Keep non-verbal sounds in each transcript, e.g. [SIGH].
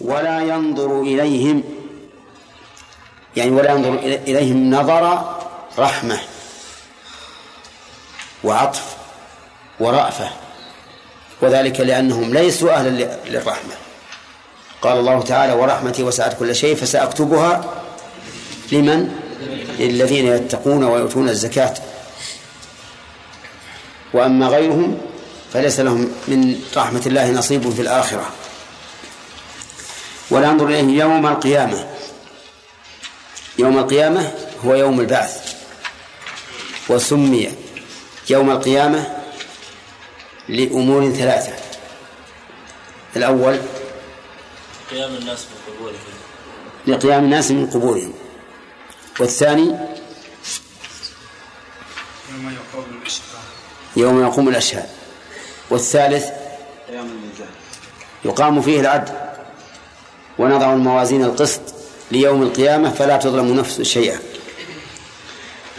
ولا ينظر إليهم يعني ولا ينظر إليهم نظر رحمة وعطف ورأفة وذلك لأنهم ليسوا أهلا للرحمة. قال الله تعالى ورحمتي وسعت كل شيء فسأكتبها لمن؟ للذين يتقون ويؤتون الزكاة. وأما غيرهم فليس لهم من رحمة الله نصيب في الآخرة. ولا ينظر إليه يوم القيامة. يوم القيامة هو يوم البعث. وسمي يوم القيامة لأمور ثلاثة. الأول قيام الناس من قبورهم. لقيام الناس من قبورهم. والثاني يوم يقوم الأشهاد. يوم يقوم الأشهاد. والثالث قيام الميزان. يقام فيه العدل. ونضع الموازين القسط ليوم القيامة فلا تظلم نفس شيئا.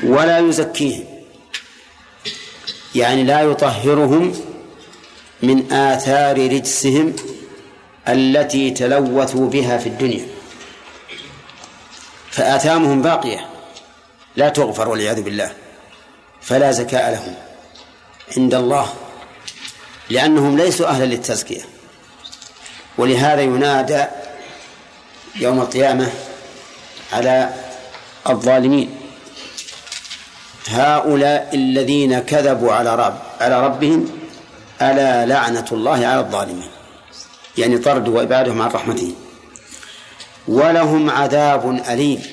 ولا يزكيهم. يعني لا يطهرهم من آثار رجسهم التي تلوثوا بها في الدنيا. فآثامهم باقية. لا تغفر والعياذ بالله. فلا زكاء لهم. عند الله. لأنهم ليسوا أهلا للتزكية. ولهذا ينادى يوم القيامة على الظالمين. هؤلاء الذين كذبوا على رب على ربهم ألا لعنة الله على الظالمين. يعني طرد وإبعادهم عن رحمته. ولهم عذاب أليم.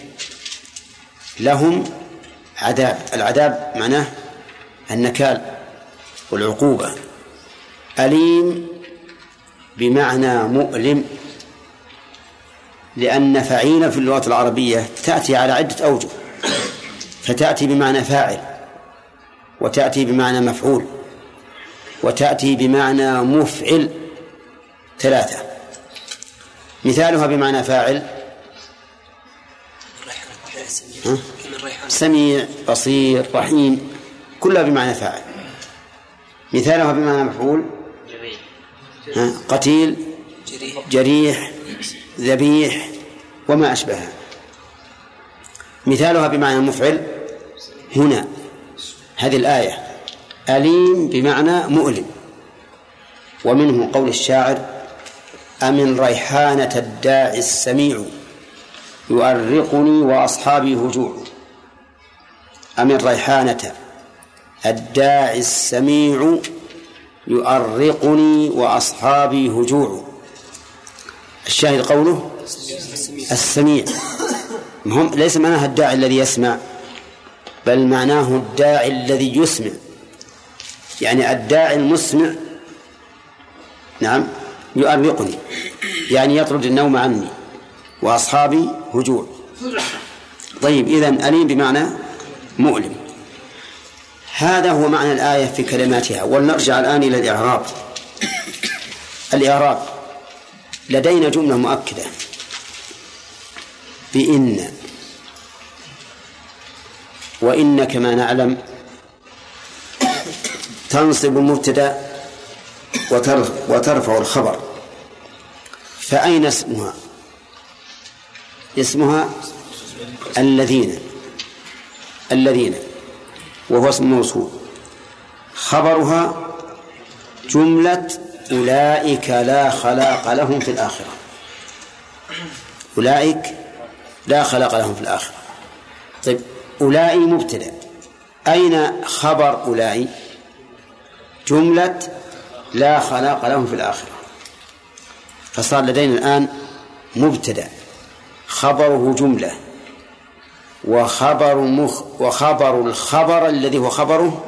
لهم عذاب. العذاب معناه النكال والعقوبة. أليم بمعنى مؤلم. لأن فعيل في اللغة العربية تأتي على عدة أوجه. فتأتي بمعنى فاعل وتأتي بمعنى مفعول وتأتي بمعنى مفعل ثلاثة. مثالها بمعنى فاعل؟ سميع بصير رحيم كلها بمعنى فاعل. مثالها بمعنى مفعول؟ قتيل جريح ذبيح وما أشبهها. مثالها بمعنى مفعل هنا هذه الآية. أليم بمعنى مؤلم. ومنه قول الشاعر أمن ريحانة الداعي السميع يؤرقني وأصحابي هجوع. أمن ريحانة الداعي السميع يؤرقني وأصحابي هجوع. الشاهد قوله السميع. هم ليس معناها الداعي الذي يسمع بل معناه الداعي الذي يسمع. يعني الداعي المسمع نعم يؤرقني. يعني يطرد النوم عني وأصحابي هجوع. طيب إذن أليم بمعنى مؤلم. هذا هو معنى الآية في كلماتها ولنرجع الآن إلى الإعراب. الإعراب. لدينا جملة مؤكدة. بإن. وإن كما نعلم تنصب المبتدأ وترفع الخبر. فأين اسمها؟ اسمها الذين. الذين. وهو اسم موصول. خبرها جملة أولئك لا خلاق لهم في الآخرة. أولئك لا خلاق لهم في الآخرة. طيب أولئك مبتدأ. أين خبر أولئك جملة لا خلاق لهم في الآخرة. فصار لدينا الآن مبتدأ. خبره جملة وخبر مخ وخبر الخبر الذي هو خبره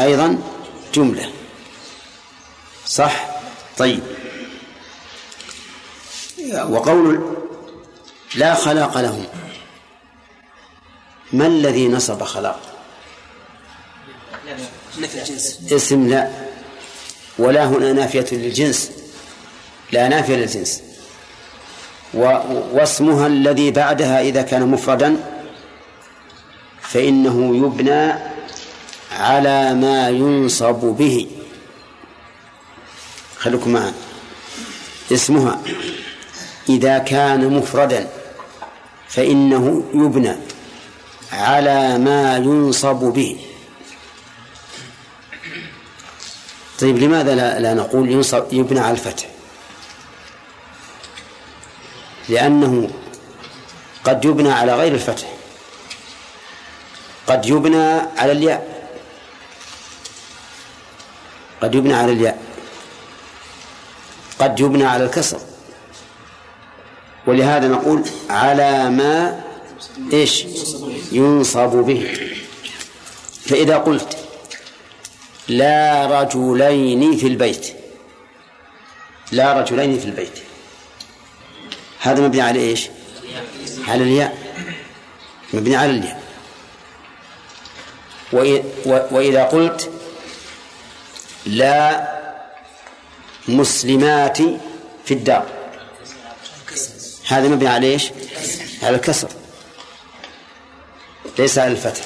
أيضا جملة. صح؟ طيب. وقول لا خلاق لهم. ما الذي نصب خلاق؟ اسم لا. ولا هنا نافية للجنس. لا نافية للجنس. واسمها الذي بعدها إذا كان مفردا. فإنه يبنى على ما ينصب به. خليكم معنا اسمها إذا كان مفردا فإنه يبنى على ما ينصب به. طيب لماذا لا, لا نقول ينصب يبنى على الفتح؟ لأنه قد يبنى على غير الفتح. قد يبنى على الياء. قد يبنى على الياء. قد يبنى على الكسر. ولهذا نقول على ما إيش ينصب به. فإذا قلت لا رجلين في البيت لا رجلين في البيت هذا مبني على إيش؟ على الياء. مبني على الياء. وإذا قلت لا مسلمات في الدار. هذا مبني على إيش؟ على الكسر. ليس على الفتح.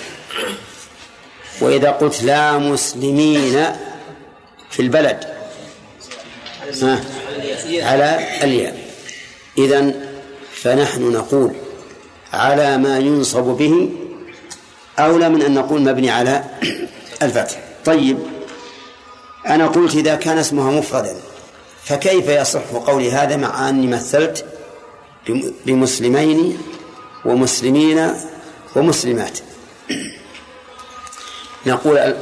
وإذا قلت لا مسلمين في البلد على الياء. إذن فنحن نقول على ما ينصب به أولى من أن نقول مبني على الفتح. طيب أنا قلت إذا كان اسمها مفردا. فكيف يصح قولي هذا مع أني مثلت بمسلمين ومسلمين ومسلمات؟ نقول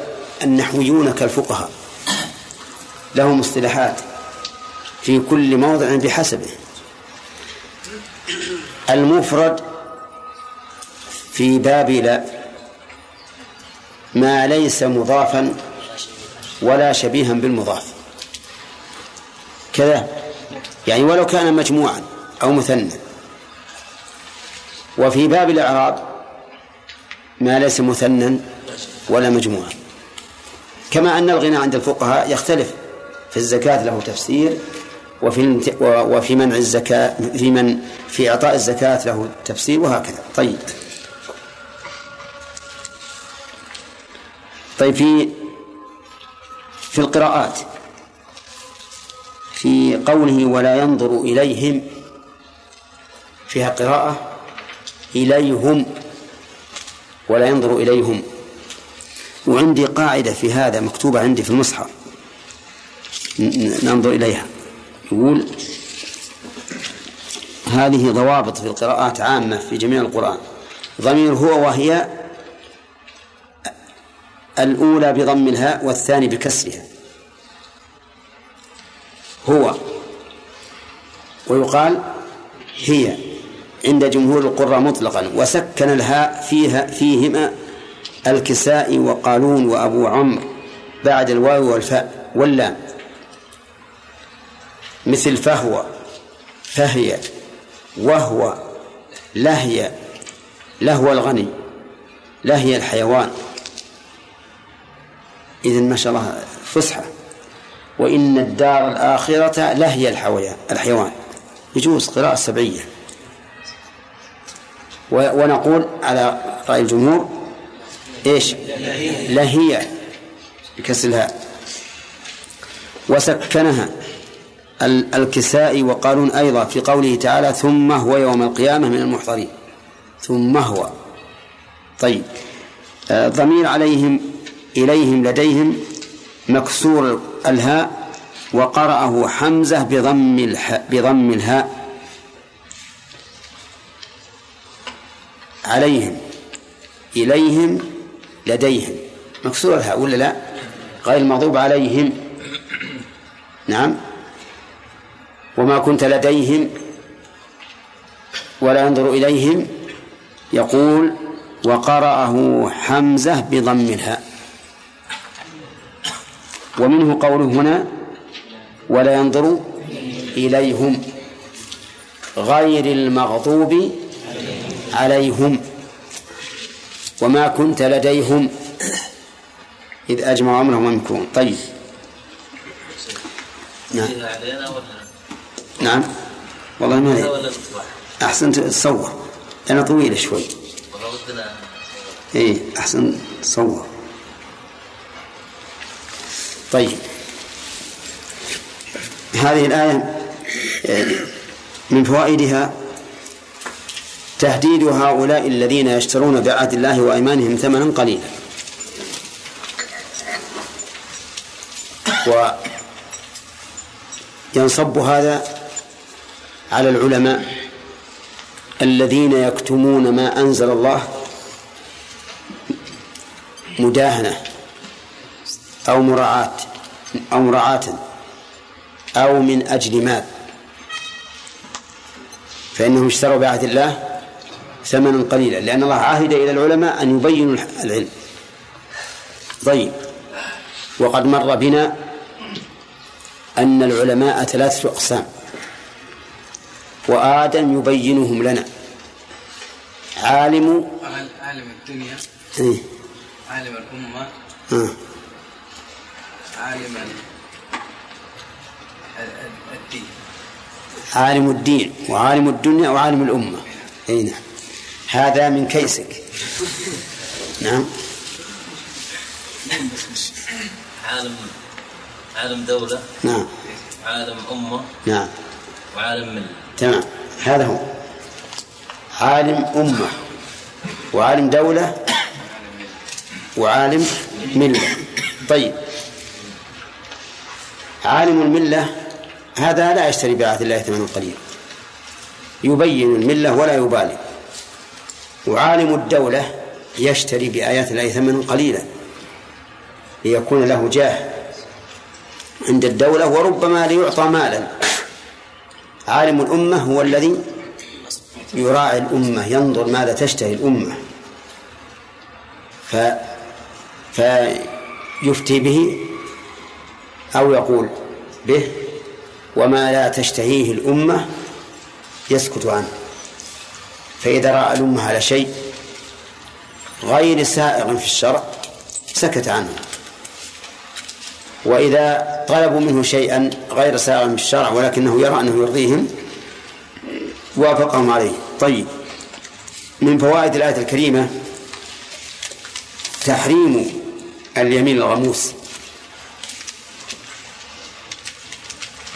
النحويون كالفقهاء لهم اصطلاحات في كل موضع بحسبه. المفرد في باب لا ما ليس مضافا ولا شبيها بالمضاف. كذا. يعني ولو كان مجموعا أو مثنى. وفي باب الإعراب ما ليس مثنى ولا مجموعا. كما أن الغنى عند الفقهاء يختلف في الزكاة له تفسير وفي وفي منع الزكاة في من في إعطاء الزكاة له تفسير وهكذا. طيب. طيب في في القراءات. في قوله ولا ينظر إليهم فيها قراءة إليهم ولا ينظر إليهم. وعندي قاعدة في هذا مكتوبة عندي في المصحف. ننظر إليها. يقول هذه ضوابط في القراءات عامة في جميع القرآن. ضمير هو وهي الأولى بضم الهاء والثاني بكسرها. هو. ويقال هي عند جمهور القراء مطلقا وسكن الهاء فيها فيهما الكساء وقالون وأبو عمرو بعد الواو والفاء واللام. مثل فهو فهي وهو لهي لهو الغني لهي الحيوان. إذن ما شاء الله فصحى وإن الدار الآخرة لهي الحيوان. يجوز قراءة سبعية. ونقول على رأي الجمهور إيش؟ لهي بكسر وسكنها الكساء وقالون أيضا في قوله تعالى ثم هو يوم القيامة من المحضرين. ثم هو. طيب. آه، ضمير عليهم إليهم لديهم مكسور الهاء وقرأه حمزة بضم الحاء بضم الهاء عليهم إليهم لديهم. مكسور الهاء ولا لا؟ غير المغضوب عليهم. نعم. وما كنت لديهم ولا ينظر إليهم يقول وقرأه حمزة بضم الهاء. ومنه قوله هنا ولا ينظر إليهم غير المغضوب عليهم وما كنت لديهم إذ أجمعوا أمرهم ويمكرون طيب. نعم. نعم. والله ما أحسن تصور. أنا طويلة شوي. إيه أحسن تصور. طيب. هذه الآية من فوائدها تهديد هؤلاء الذين يشترون بعهد الله وأيمانهم ثمنا قليلا. وينصب هذا على العلماء الذين يكتمون ما أنزل الله مداهنة. أو مراعاة أو مراعاة أو من أجل مال فإنهم اشتروا بعهد الله ثمنا قليلا لأن الله عهد إلى العلماء أن يبينوا العلم. طيب. وقد مر بنا أن العلماء ثلاثة أقسام. وآدم يبينهم لنا. عالم عالم الدنيا. إيه؟ عالم الأمة. عالم الدين. عالم الدين وعالم الدنيا وعالم الأمة. أي نعم. هذا من كيسك. نعم. عالم عالم دولة. نعم. عالم أمة. نعم. وعالم ملة. تمام. هذا هو. عالم أمة. وعالم دولة. وعالم ملة. طيب. عالم الملة هذا لا يشتري بآيات الله ثمنا قليلا يبين الملة ولا يبالي. وعالم الدولة يشتري بآيات الله ثمنا قليلا. ليكون له جاه عند الدولة وربما ليعطى مالا. عالم الأمة هو الذي يراعي الأمة ينظر ماذا تشتهي الأمة. ف فيفتي به أو يقول به وما لا تشتهيه الأمة يسكت عنه. فإذا رأى الأمة على شيء غير سائغ في الشرع سكت عنه. وإذا طلبوا منه شيئا غير سائغ في الشرع ولكنه يرى أنه يرضيهم وافقهم عليه. طيب من فوائد الآية الكريمة تحريم اليمين الغموس.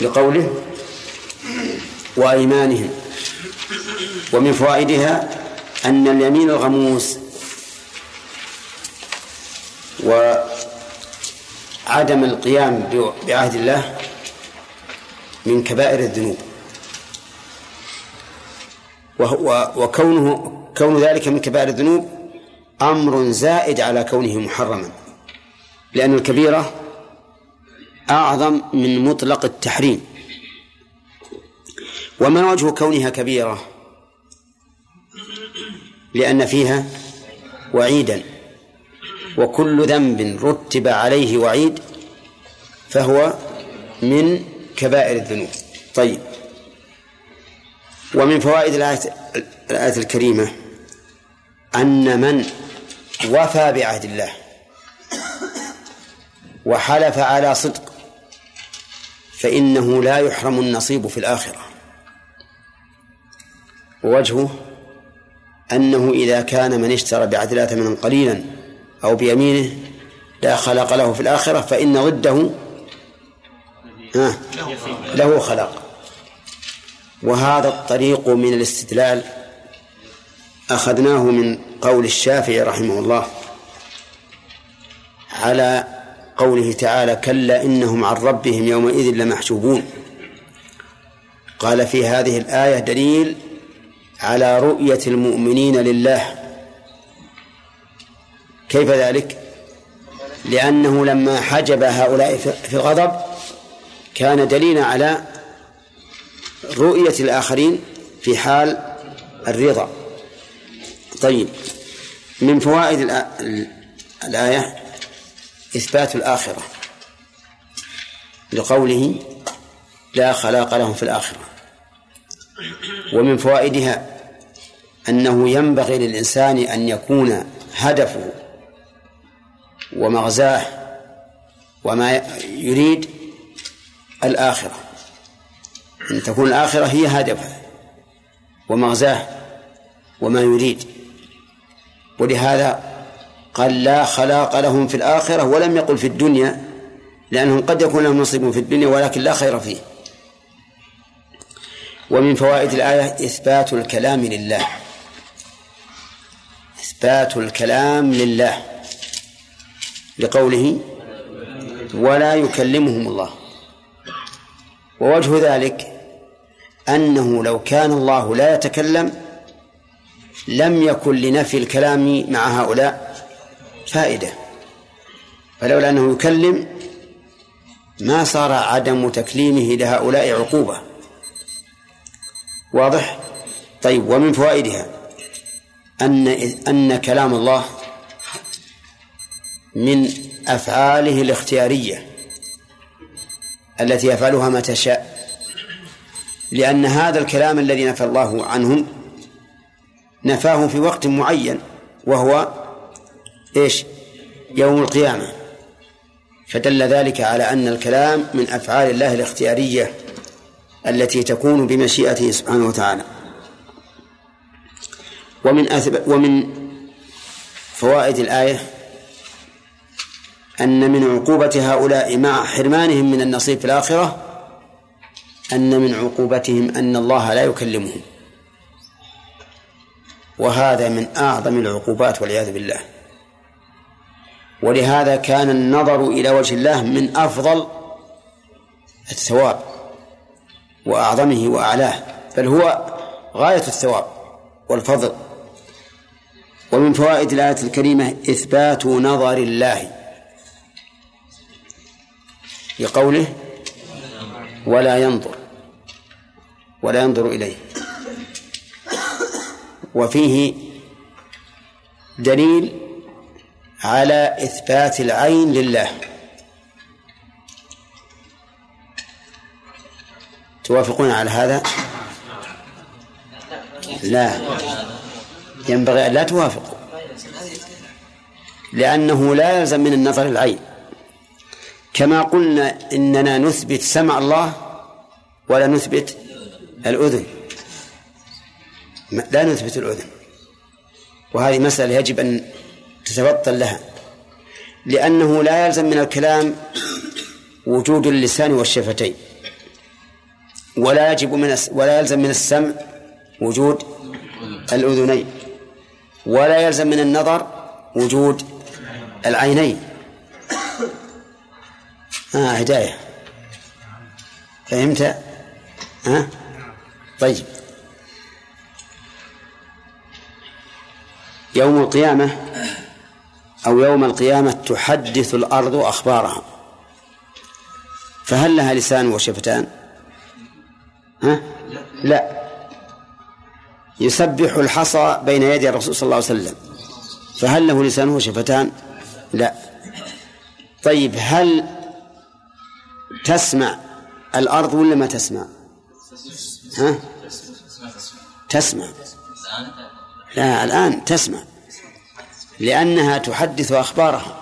لقوله وأيمانهم ومن فوائدها أن اليمين الغموس وعدم القيام بعهد الله من كبائر الذنوب. وهو وكونه كون ذلك من كبائر الذنوب أمر زائد على كونه محرما لأن الكبيرة أعظم من مطلق التحريم. وما وجه كونها كبيرة؟ لأن فيها وعيدا. وكل ذنب رتب عليه وعيد فهو من كبائر الذنوب. طيب. ومن فوائد الآية, الآية الكريمة أن من وفى بعهد الله وحلف على صدق فإنه لا يحرم النصيب في الآخرة. ووجهه أنه إذا كان من اشترى بعهد الله ثمنا قليلا أو بيمينه لا خلق له في الآخرة فإن ضده له خلق وهذا الطريق من الاستدلال أخذناه من قول الشافعي رحمه الله على قوله تعالى كلا إنهم عن ربهم يومئذ لمحجوبون. قال في هذه الآية دليل على رؤية المؤمنين لله. كيف ذلك؟ لأنه لما حجب هؤلاء في الغضب كان دليلا على رؤية الآخرين في حال الرضا. طيب من فوائد الآية؟ إثبات الآخرة لقوله لا خلاق لهم في الآخرة. ومن فوائدها أنه ينبغي للإنسان أن يكون هدفه ومغزاه وما يريد الآخرة. أن تكون الآخرة هي هدفه ومغزاه وما يريد. ولهذا قال لا خلاق لهم في الآخرة ولم يقل في الدنيا لأنهم قد يكون لهم نصيب في الدنيا ولكن لا خير فيه. ومن فوائد الآية إثبات الكلام لله. إثبات الكلام لله. لقوله ولا يكلمهم الله. ووجه ذلك أنه لو كان الله لا يتكلم لم يكن لنفي الكلام مع هؤلاء فائدة. فلولا أنه يكلم ما صار عدم تكليمه لهؤلاء عقوبة. واضح؟ طيب ومن فوائدها أن أن كلام الله من أفعاله الاختيارية التي يفعلها متى شاء لأن هذا الكلام الذي نفى الله عنهم نفاه في وقت معين وهو إيش؟ يوم القيامة. فدل ذلك على أن الكلام من أفعال الله الاختيارية التي تكون بمشيئته سبحانه وتعالى. ومن أثب ومن فوائد الآية أن من عقوبة هؤلاء مع حرمانهم من النصيب في الآخرة أن من عقوبتهم أن الله لا يكلمهم. وهذا من أعظم العقوبات والعياذ بالله. ولهذا كان النظر إلى وجه الله من أفضل الثواب وأعظمه وأعلاه بل هو غاية الثواب والفضل. ومن فوائد الآية الكريمة إثبات نظر الله لقوله ولا ينظر ولا ينظر إليه. وفيه دليل على إثبات العين لله. توافقون على هذا؟ لا. ينبغي أن لا توافقوا. لأنه لا يلزم من النظر العين. كما قلنا إننا نثبت سمع الله ولا نثبت الأذن. لا نثبت الأذن. وهذه مسألة يجب أن تتبطل لها لأنه لا يلزم من الكلام وجود اللسان والشفتين ولا يجب من ولا يلزم من السمع وجود الأذنين ولا يلزم من النظر وجود العينين آه هداية فهمت؟ ها؟ طيب يوم القيامة أو يوم القيامة تحدث الأرض أخبارها فهل لها لسان وشفتان؟ ها؟ لا يسبح الحصى بين يدي الرسول صلى الله عليه وسلم فهل له لسان وشفتان؟ لا طيب هل تسمع الأرض ولا ما تسمع؟ ها؟ تسمع لا الآن تسمع لأنها تحدث أخبارها.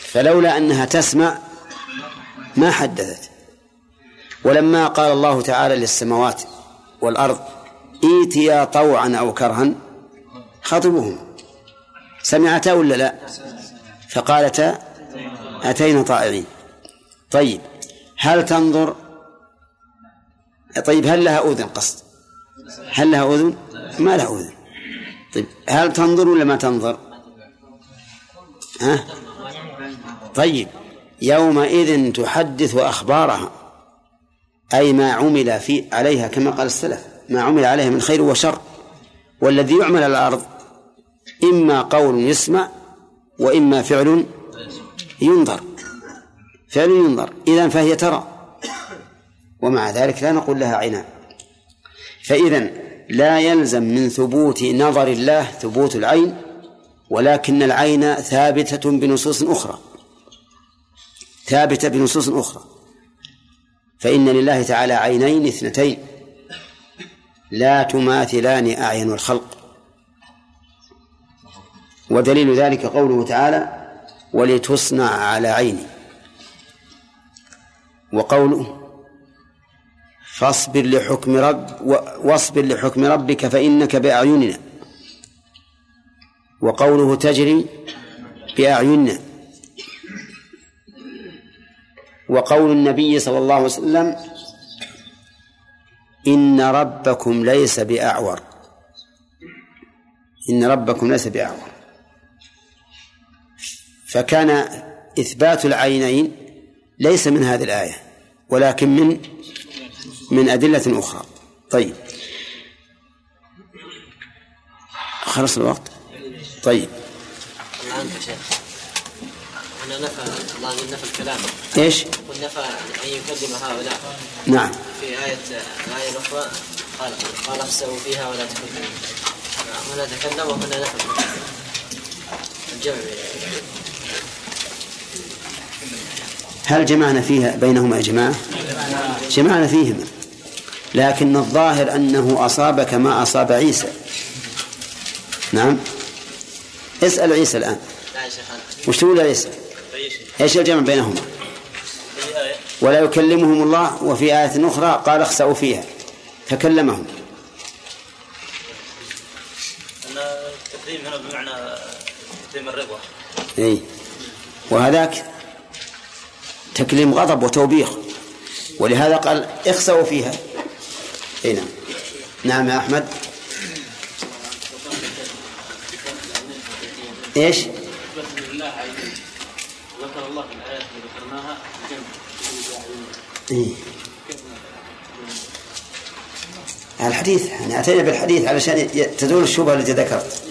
فلولا أنها تسمع ما حدثت. ولما قال الله تعالى للسماوات والأرض ائتيا طوعا أو كرها خطبهم. سمعتا ولا لا؟ فقالتا أتينا طائعين. طيب هل تنظر؟ طيب هل لها أذن؟ قصد. هل لها أذن؟ ما لها أذن. طيب هل تنظر ولا ما تنظر؟ ها؟ طيب يومئذ تحدث أخبارها أي ما عمل في عليها كما قال السلف ما عمل عليها من خير وشر والذي يعمل على الأرض إما قول يسمع وإما فعل ينظر. فعل ينظر. إذا فهي ترى ومع ذلك لا نقول لها عينان. فإذا لا يلزم من ثبوت نظر الله ثبوت العين ولكن العين ثابتة بنصوص أخرى. ثابتة بنصوص أخرى. فإن لله تعالى عينين اثنتين لا تماثلان أعين الخلق. ودليل ذلك قوله تعالى ولتصنع على عيني وقوله فاصبر لحكم رب واصبر لحكم ربك فإنك بأعيننا. وقوله تجري بأعيننا. وقول النبي صلى الله عليه وسلم إن ربكم ليس بأعور. إن ربكم ليس بأعور. فكان إثبات العينين ليس من هذه الآية ولكن من من أدلة أخرى. طيب. خلص الوقت؟ طيب. يا شيخ هنا نفى الله نفى الكلام. إيش؟ ونفى أن يكلم هؤلاء. نعم. في آية الآية الأخرى قال قال اخسئوا فيها ولا تكلموا. هنا تكلم وهنا نفى. الجمع. هل جمعنا فيها بينهما يا جماعة؟ جمعنا فيهما. لكن الظاهر أنه أصاب كما أصاب عيسى. نعم. اسأل عيسى الآن. وش تقول عيسى؟ إيش الجمع بينهما؟ ولا يكلمهم الله وفي آية أخرى قال اخسأوا فيها فكلمهم. التكريم هنا بمعنى تكريم الرضا. إي. وهذاك تكليم غضب وتوبيخ. ولهذا قال اخسأوا فيها. إي نعم نعم يا أحمد إيش؟ إيه. الحديث يعني أتينا بالحديث علشان تزول الشبهة التي ذكرت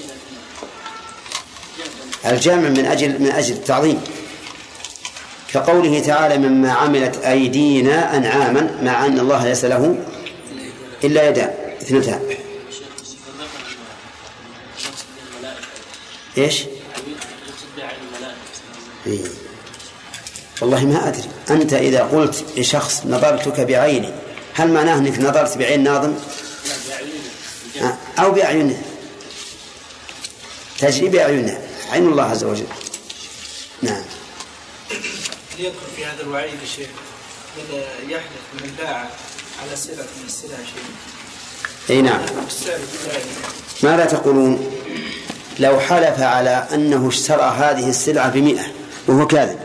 الجامع من أجل من أجل التعظيم كقوله تعالى مما عملت أيدينا أنعاما مع أن الله ليس له إلا يدان اثنتان. إيش؟ إيه. والله ما أدري. أنت إذا قلت لشخص نظرتك بعيني هل معناه أنك نظرت بعين ناظم؟ أو بأعينه تجري بأعينه عين الله عز وجل. نعم. ليكن في هذا الوعيد يا شيخ من يحدث من باع على سلعة من السلع شيء. أي نعم. ماذا تقولون؟ لو حلف على أنه اشترى هذه السلعة بمئة وهو كاذب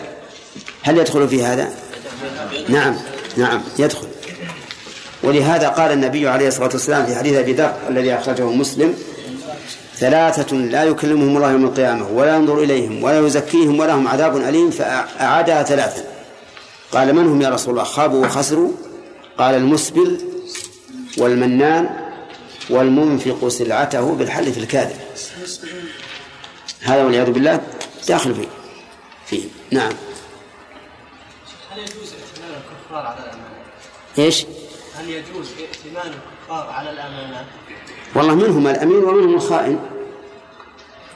هل يدخل في هذا؟ نعم نعم يدخل. ولهذا قال النبي عليه الصلاة والسلام في حديث أبي ذر الذي أخرجه مسلم ثلاثة لا يكلمهم الله يوم القيامة ولا ينظر إليهم ولا يزكيهم ولهم عذاب أليم فأعادها ثلاثا قال من هم يا رسول الله؟ خابوا وخسروا؟ قال المسبل والمنان والمنفق سلعته بالحل في الكاذب هذا والعياذ بالله داخل فيه فيه نعم هل يجوز ائتمان الكفار على الأمانات؟ إيش؟ هل يجوز ائتمان الكفار على الأمانات؟ والله منهم الأمين ومنهم الخائن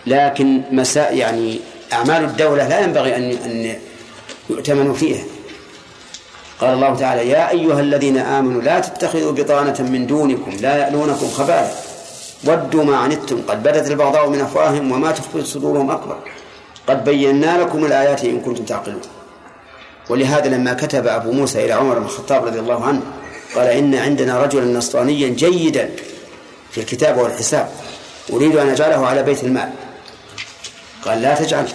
لكن مساء يعني أعمال الدولة لا ينبغي أن أن يؤتمنوا فيها قال الله تعالى يا أيها الذين آمنوا لا تتخذوا بطانة من دونكم لا يألونكم خبالا ودوا ما عنتم قد بدت البغضاء من أفواههم وما تخفي صدورهم أكبر. قد بينا لكم الآيات إن كنتم تعقلون. ولهذا لما كتب أبو موسى إلى عمر بن الخطاب رضي الله عنه قال إن عندنا رجلا نصرانيا جيدا في الكتاب والحساب أريد أن أجعله على بيت المال. قال لا تجعل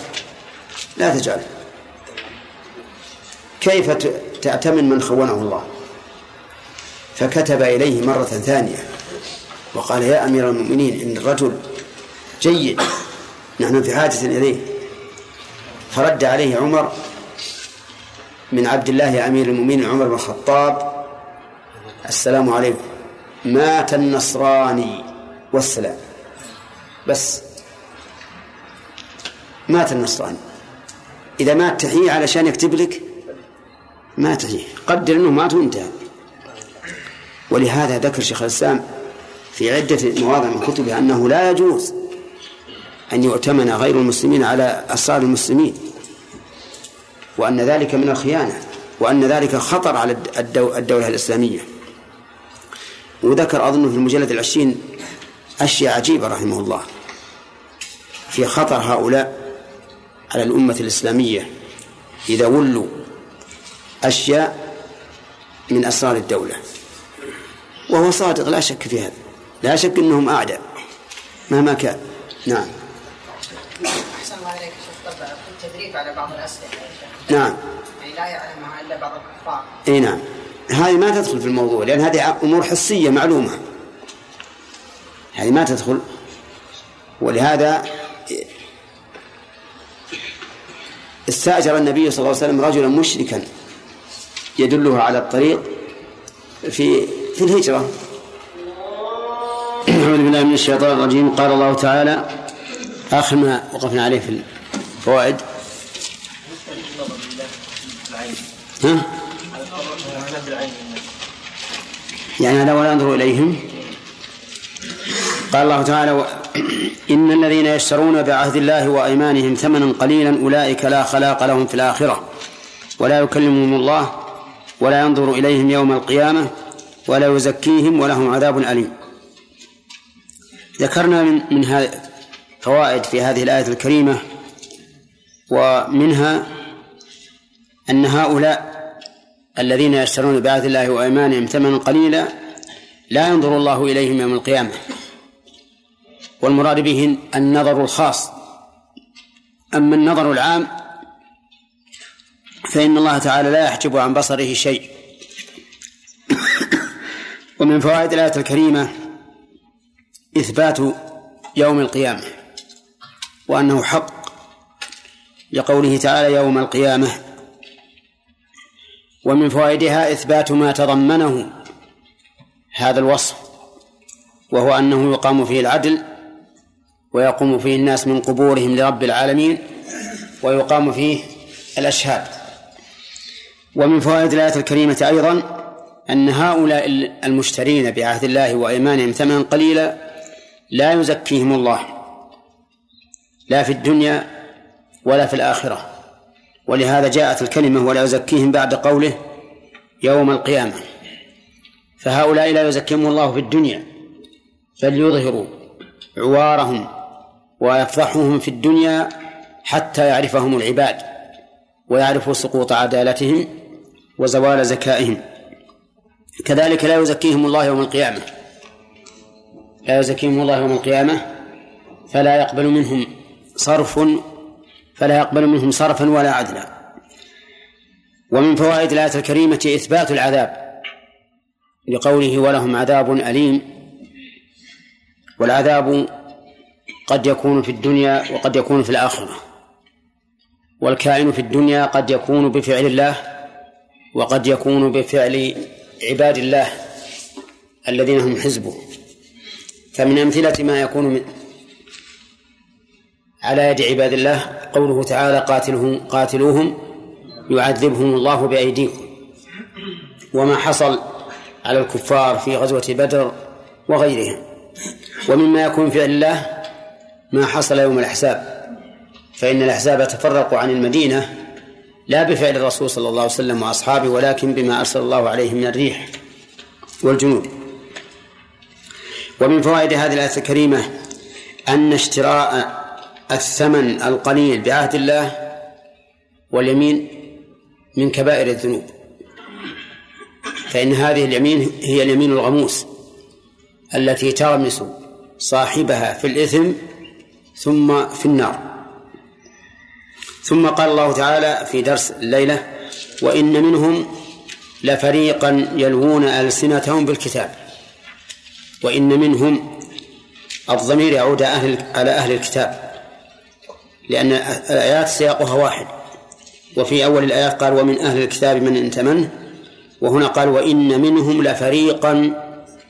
لا تجعل. كيف تأتمن من خونة الله. فكتب إليه مرة ثانية وقال يا أمير المؤمنين إن الرجل جيد نحن في حاجة إليه. فرد عليه عمر من عبد الله أمير المؤمنين عمر بن الخطاب السلام عليكم مات النصراني والسلام. بس مات النصراني. إذا مات تحيي علشان يكتب لك؟ ما تحيي قدر أنه مات وانتهى ولهذا ذكر شيخ الإسلام في عدة مواضع من كتبه أنه لا يجوز أن يؤتمن غير المسلمين على أسرار المسلمين وأن ذلك من الخيانة وأن ذلك خطر على الدولة الإسلامية. وذكر أظن في المجلد العشرين أشياء عجيبة رحمه الله في خطر هؤلاء على الأمة الإسلامية. إذا ولوا أشياء من أسرار الدولة. وهو صادق لا شك في هذا. لا شك أنهم أعداء مهما كان. نعم. أحسن الله عليك شيخ التدريب على بعض الأسلحة. نعم. يعني لا يعلمها إلا بعض الكفار. إي نعم. هذه ما تدخل في الموضوع لأن هذه أمور حسية معلومة. هذه ما تدخل. ولهذا استأجر النبي صلى الله عليه وسلم رجلا مشركا. يدله على الطريق في في الهجرة [CLEARS THROAT] أعوذ بالله من الشيطان الرجيم قال الله تعالى آخر ما وقفنا عليه في الفوائد ها؟ يعني هذا ولا ينظر إليهم قال الله تعالى. [CLEARS THROAT] إن الذين يشترون بعهد الله وأيمانهم ثمنا قليلا أولئك لا خلاق لهم في الآخرة ولا يكلمهم الله ولا ينظر إليهم يوم القيامة ولا يزكيهم ولهم عذاب أليم. ذكرنا من من فوائد في هذه الآية الكريمة ومنها أن هؤلاء الذين يشترون بعهد الله وأيمانهم ثمنا قليلا لا ينظر الله إليهم يوم القيامة. والمراد به النظر الخاص. أما النظر العام فإن الله تعالى لا يحجب عن بصره شيء. [COUGHS] ومن فوائد الآية الكريمة إثبات يوم القيامة وأنه حق لقوله تعالى يوم القيامة. ومن فوائدها إثبات ما تضمنه هذا الوصف وهو أنه يقام فيه العدل ويقوم فيه الناس من قبورهم لرب العالمين ويقام فيه الأشهاد. ومن فوائد الآية الكريمة أيضا أن هؤلاء المشترين بعهد الله وأيمانهم ثمنا قليلا لا يزكيهم الله لا في الدنيا ولا في الآخرة. ولهذا جاءت الكلمة ولا يزكيهم بعد قوله يوم القيامة. فهؤلاء لا يزكيهم الله في الدنيا بل يظهروا عوارهم ويفضحهم في الدنيا حتى يعرفهم العباد ويعرفوا سقوط عدالتهم وزوال زكائهم. كذلك لا يزكيهم الله يوم القيامة. لا يزكيهم الله يوم القيامة فلا يقبل منهم صرف فلا يقبل منهم صرفا ولا عدلا. ومن فوائد الآية الكريمة إثبات العذاب لقوله ولهم عذاب أليم. والعذاب قد يكون في الدنيا وقد يكون في الآخرة. والكائن في الدنيا قد يكون بفعل الله وقد يكون بفعل عباد الله الذين هم حزبه فمن أمثلة ما يكون من على يد عباد الله قوله تعالى قاتلهم قاتلوهم يعذبهم الله بأيديكم. وما حصل على الكفار في غزوة بدر وغيرها ومما يكون فعل الله ما حصل يوم الأحزاب. فإن الأحزاب تفرقوا عن المدينة لا بفعل الرسول صلى الله عليه وسلم وأصحابه ولكن بما أرسل الله عليه من الريح والجنود. ومن فوائد هذه الآية الكريمة أن اشتراء الثمن القليل بعهد الله واليمين من كبائر الذنوب. فإن هذه اليمين هي اليمين الغموس التي تغمس صاحبها في الإثم ثم في النار. ثم قال الله تعالى في درس الليلة وإن منهم لفريقا يلوون ألسنتهم بالكتاب وإن منهم الضمير يعود أهل على أهل الكتاب لأن الآيات سياقها واحد وفي أول الآيات قال ومن أهل الكتاب من انت منه وهنا قال وإن منهم لفريقا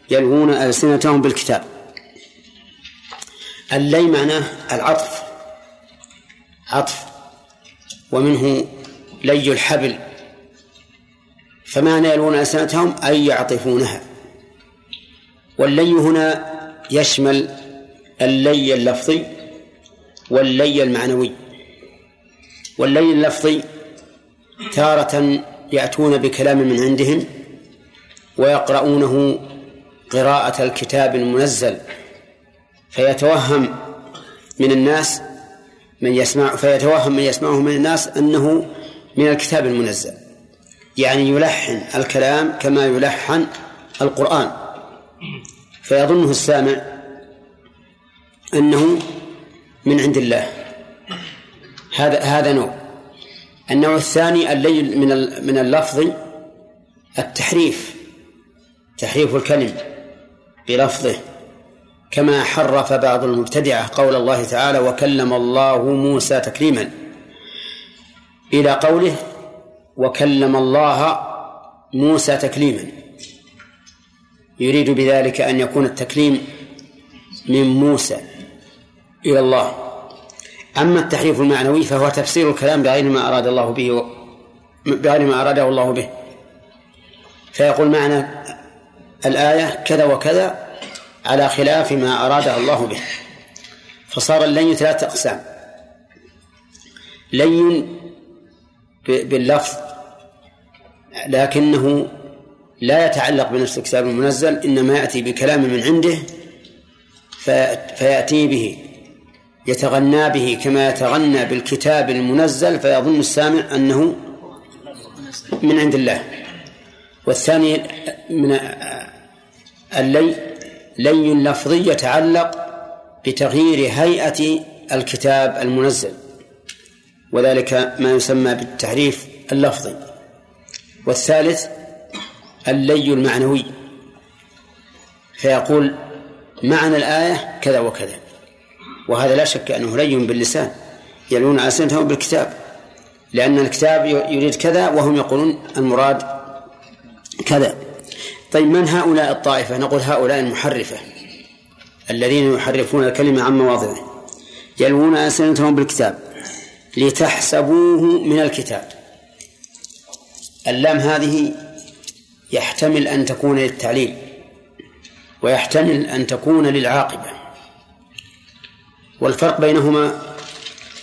يلوون ألسنتهم بالكتاب اللي معناه العطف عطف ومنه لي الحبل. فمعنى يلوون ألسنتهم أي يعطفونها. واللي هنا يشمل اللي اللفظي واللي المعنوي. واللي اللفظي تارة يأتون بكلام من عندهم ويقرؤونه قراءة الكتاب المنزل. فيتوهم من الناس من يسمع فيتوهم من يسمعه من الناس أنه من الكتاب المنزل. يعني يلحن الكلام كما يلحن القرآن. فيظنه السامع أنه من عند الله. هذا هذا نوع. النوع الثاني الليل من من اللفظ التحريف. تحريف الكلم بلفظه. كما حرف بعض المبتدعة قول الله تعالى وكلم الله موسى تكليما. إلى قوله وكلم الله موسى تكليما. يريد بذلك أن يكون التكليم من موسى إلى الله. أما التحريف المعنوي فهو تفسير الكلام بغير ما أراد الله به بغير ما أراده الله به. فيقول معنى الآية كذا وكذا على خلاف ما أراده الله به. فصار اللين ثلاثة أقسام. لين باللفظ لكنه لا يتعلق بنفس الكتاب المنزل إنما يأتي بكلام من عنده فيأتي به يتغنى به كما يتغنى بالكتاب المنزل فيظن السامع أنه من عند الله. والثاني من اللي لي لفظي يتعلق بتغيير هيئة الكتاب المنزل وذلك ما يسمى بالتحريف اللفظي والثالث اللي المعنوي فيقول معنى الآية كذا وكذا وهذا لا شك أنه لي باللسان يلون ألسنتهم بالكتاب لأن الكتاب يريد كذا وهم يقولون المراد كذا. طيب من هؤلاء الطائفة؟ نقول هؤلاء المحرفة الذين يحرفون الكلمة عن مواضعه. يلوون ألسنتهم بالكتاب لتحسبوه من الكتاب. اللام هذه يحتمل أن تكون للتعليل ويحتمل أن تكون للعاقبة. والفرق بينهما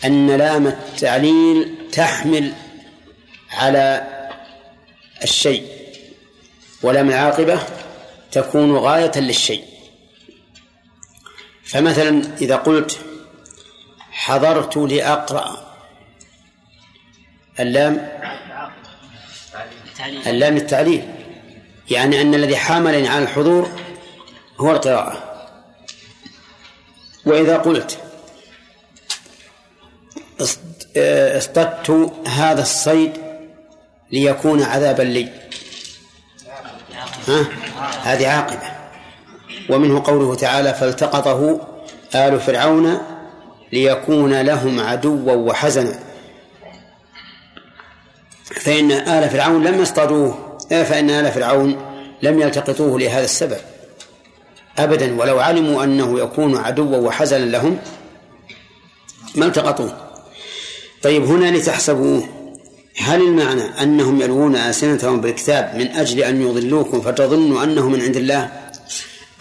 أن لام التعليل تحمل على الشيء. ولام العاقبة تكون غاية للشيء. فمثلا إذا قلت حضرت لأقرأ اللام اللام التعليل يعني أن الذي حاملني على الحضور هو القراءة. وإذا قلت اصطدت هذا الصيد ليكون عذابا لي. ها؟ هذه عاقبة. ومنه قوله تعالى فالتقطه آل فرعون ليكون لهم عدوا وحزنا. فإن آل فرعون لم يصطادوه فإن آل فرعون لم يلتقطوه لهذا السبب. أبدا ولو علموا أنه يكون عدوا وحزنا لهم ما التقطوه. طيب هنا لتحسبوه. هل المعنى أنهم يلوون ألسنتهم بالكتاب من أجل أن يضلوكم فتظنوا أنه من عند الله؟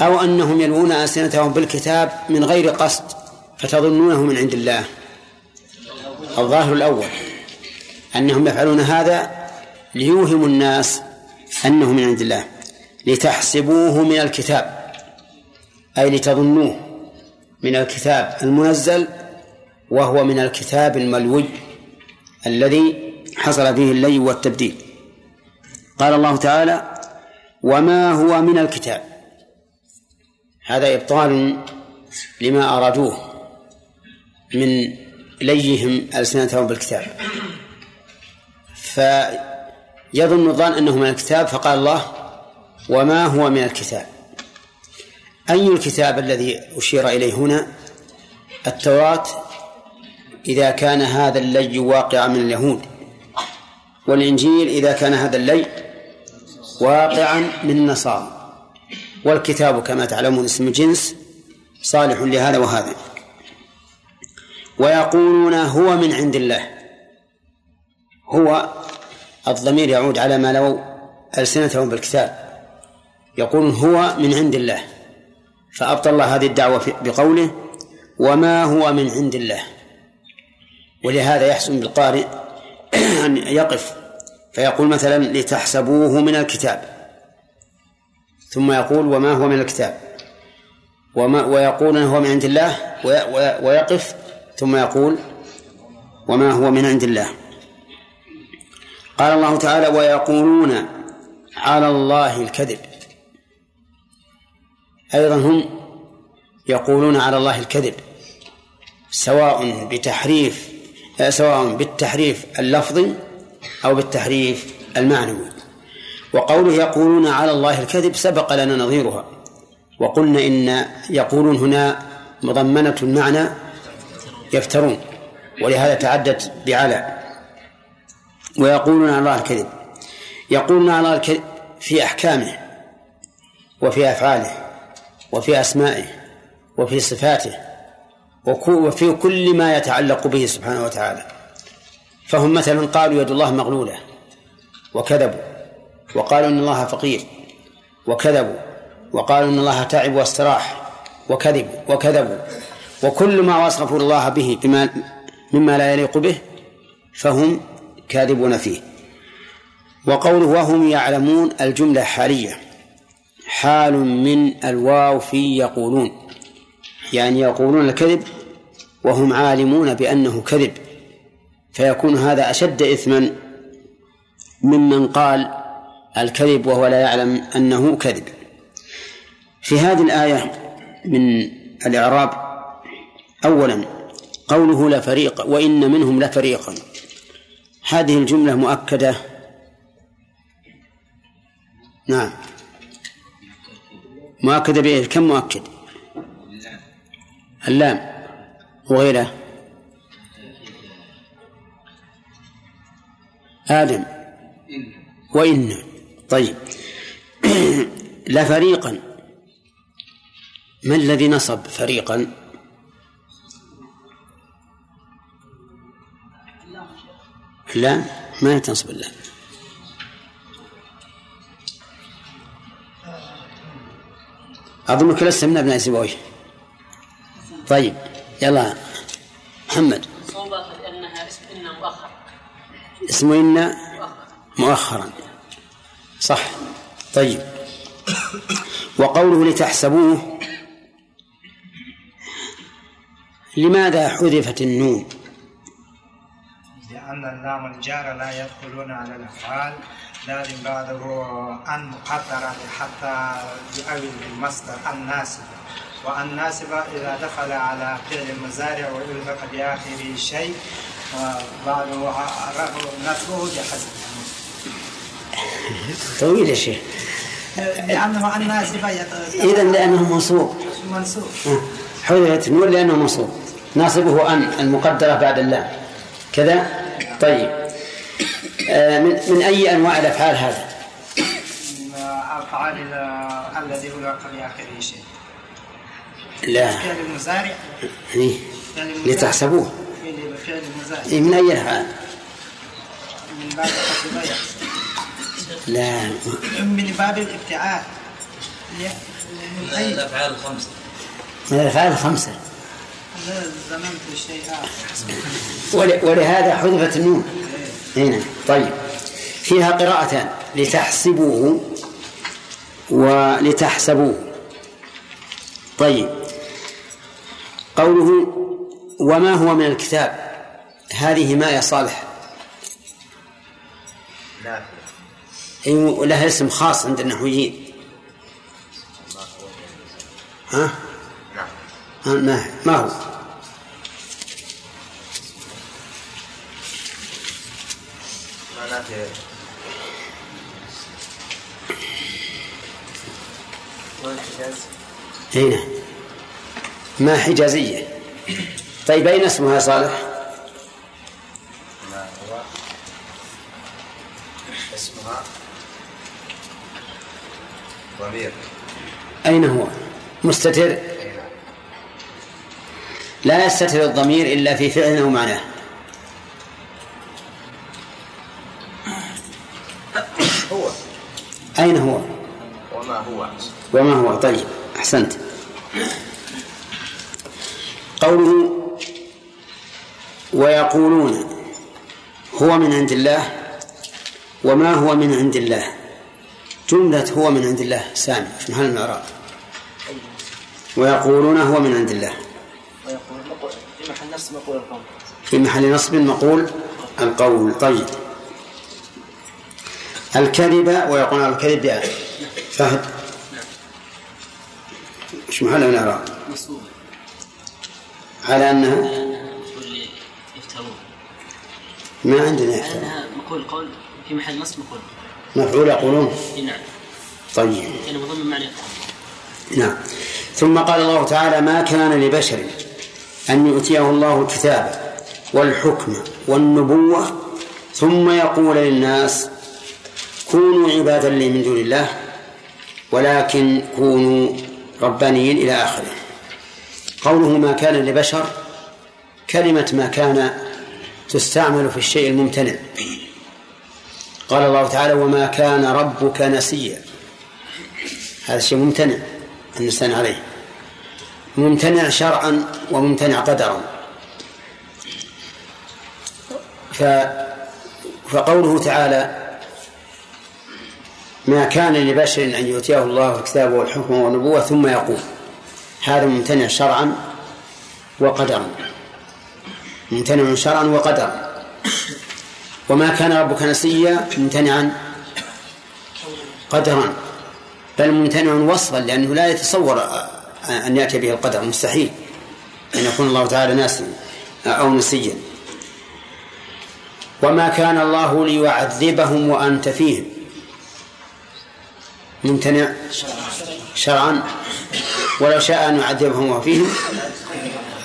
أو أنهم يلوون ألسنتهم بالكتاب من غير قصد فتظنونه من عند الله؟ الظاهر الأول أنهم يفعلون هذا ليوهموا الناس أنه من عند الله لتحسبوه من الكتاب أي لتظنوه من الكتاب المنزل وهو من الكتاب الملوي الذي حصل فيه اللي والتبديل. قال الله تعالى وما هو من الكتاب. هذا إبطال لما أرادوه من ليهم ألسنتهم بالكتاب. فيظن الظان أنه من الكتاب فقال الله وما هو من الكتاب؟ أي الكتاب الذي أشير إليه هنا؟ التوراة إذا كان هذا اللي واقعا من اليهود. والإنجيل إذا كان هذا اللي واقعا من النصارى والكتاب كما تعلمون اسم جنس صالح لهذا وهذا. ويقولون هو من عند الله. هو الضمير يعود على ما لو ألسنتهم بالكتاب. يقول هو من عند الله. فأبطل الله هذه الدعوة بقوله وما هو من عند الله. ولهذا يحسن بالقارئ [CLEARS THROAT] أن يقف فيقول مثلا لتحسبوه من الكتاب. ثم يقول وما هو من الكتاب. وما ويقول هو من عند الله ويقف. ثم يقول وما هو من عند الله. قال الله تعالى ويقولون على الله الكذب. أيضا هم يقولون على الله الكذب سواء بتحريف سواء بالتحريف اللفظي أو بالتحريف المعنوي. وقوله يقولون على الله الكذب سبق لنا نظيرها. وقلنا إن يقولون هنا مضمنة المعنى يفترون. ولهذا تعدت بعلى. ويقولون على الله الكذب. يقولون على الله الكذب في أحكامه وفي أفعاله وفي أسمائه وفي صفاته وفي كل ما يتعلق به سبحانه وتعالى. فهم مثلا قالوا يد الله مغلولة وكذبوا وقالوا إن الله فقير وكذبوا وقالوا إن الله تعب واستراح وكذبوا وكذبوا وكل ما وصفوا الله به بما مما لا يليق به فهم كاذبون فيه وقوله وهم يعلمون الجملة حالية حال من الواو في يقولون يعني يقولون الكذب وهم عالمون بأنه كذب فيكون هذا أشد إثما ممن قال الكذب وهو لا يعلم أنه كذب. في هذه الآية من الإعراب أولا قوله لفريق وإن منهم لفريقا هذه الجملة مؤكدة؟ نعم. مؤكدة بإيه كم مؤكد؟ اللام. وغيره آدم. وإن. طيب. [CLEARS THROAT] لفريقا ما الذي نصب فريقا؟ لا ما تنصب اللام أظنك لست من أبناء سيبويه طيب يلا محمد صوبة لأنها اسم إن مؤخر اسم إن مؤخرا. صح. طيب. وقوله لتحسبوه لماذا حذفت النون؟ لأن اللام الجار لا يدخلون على الأفعال. لازم بعده أن مقدرة حتى يؤول المصدر الناسب. والناسب إذا دخل على فعل المزارع ويلحق بآخره شيء طويل يا شيخ. لأنه الناسب إذا لأنه منصوب. منصوب. حذفت النون لأنه منصوب. ناصبه أن المقدرة بعد اللام كذا؟ طيب. آه، من من أي أنواع الأفعال هذا؟ أفعال الذي يلحق بآخره شيء. لا. فعل المزارع. إيه. فعل المزارع. لتحسبوه. إيه، من أي الأفعال؟ من باب لا. من باب الابتعاد. من أي الأفعال الخمسة. من الأفعال الخمسة. لا ظننت شيء آخر. ول- ولهذا حذفت النون. هنا. طيب. فيها قراءتان لتحسبوه ولتحسبوه طيب. قوله وما هو من الكتاب؟ هذه ما يا صالح. أيوة لها اسم خاص عند النحويين. ها؟ ما ما هو؟ هنا ما حجازية؟ طيب أين اسمها يا صالح؟ اسمها؟ ضمير. أين هو؟ مستتر؟ لا يستتر الضمير إلا في فعل أو معناه هو. أين هو؟ وما هو؟ وما هو؟ طيب أحسنت. قوله ويقولون هو من عند الله؟ وما هو من عند الله؟ جملة هو من عند الله سامي في محل الإعراب. ويقولون هو من عند الله. في محل نفس مقول القول في محل نصب مقول القول. طيب. الكذب ويقول الكذب بأ- فهد. إيش محل الإعراب. على أنها واللي يفترون ما عندنا يحتمل مقول القول في محل نصب مقول. مفعول يقولون نعم. طيب. مضم معنى نعم. ثم قال الله تعالى ما كان لبشر أن يؤتيه الله الكتاب والحكم والنبوة ثم يقول للناس كونوا عبادا لي من دون الله ولكن كونوا ربانيين إلى آخره. قوله ما كان لبشر كلمة ما كان تستعمل في الشيء الممتنع. قال الله تعالى وما كان ربك نسيا. هذا الشيء ممتنع النسيان عليه. ممتنع شرعا وممتنع قدرا. ف فقوله تعالى ما كان لبشر أن يؤتيه الله الكتاب والحكم والنبوة ثم يقول. هذا ممتنع شرعا وقدرا. ممتنع شرعا وقدرا. وما كان ربك نسيا ممتنعا قدرا بل ممتنع وصفا لأنه لا يتصور أن يأتي به القدر مستحيل أن يكون الله تعالى ناسيا أو نسيا. وما كان الله ليعذبهم وأنت فيهم. ممتنع شرعا. ولو شاء أن يعذبهم وفيهم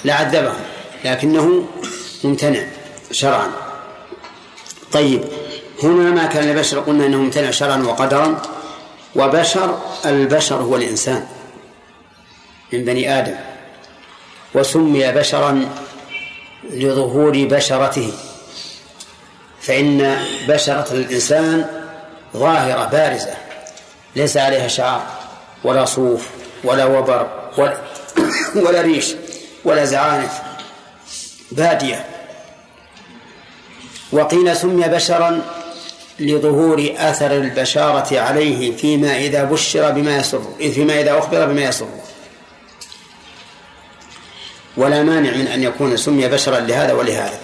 لعذبهم. لكنه ممتنع شرعا. طيب هنا ما كان لبشر قلنا إنه ممتنع شرعا وقدرا. وبشر البشر هو الإنسان من بني آدم. وسمي بشرا لظهور بشرته. فإن بشرة الإنسان ظاهرة بارزة. ليس عليها شعر ولا صوف ولا وبر ولا, [COUGHS] ولا ريش ولا زعانف. بادية. وقيل سمي بشرا لظهور أثر البشارة عليه فيما إذا بشر بما يسر فيما إذا أخبر بما يسر. ولا مانع من أن يكون سمي بشرا لهذا ولهذا.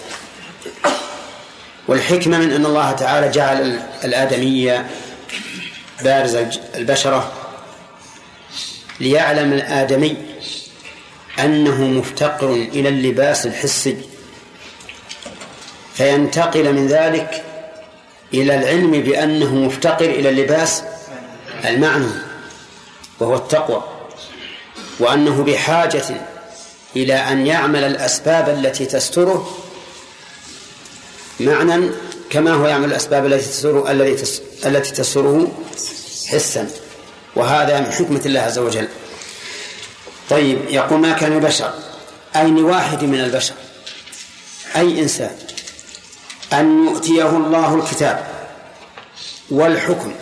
والحكمة من أن الله تعالى جعل الآدمية بارز البشرة ليعلم الآدمي أنه مفتقر إلى اللباس الحسي. فينتقل من ذلك إلى العلم بأنه مفتقر إلى اللباس المعنوي وهو التقوى وأنه بحاجة إلى أن يعمل الأسباب التي تستره. معنى كما هو يعمل الأسباب التي تسره التي تسره حسا. وهذا من حكمة الله عز وجل. طيب يقول ما كان بشر؟ أي لواحد من البشر. أي إنسان. أن يؤتيه الله الكتاب والحكم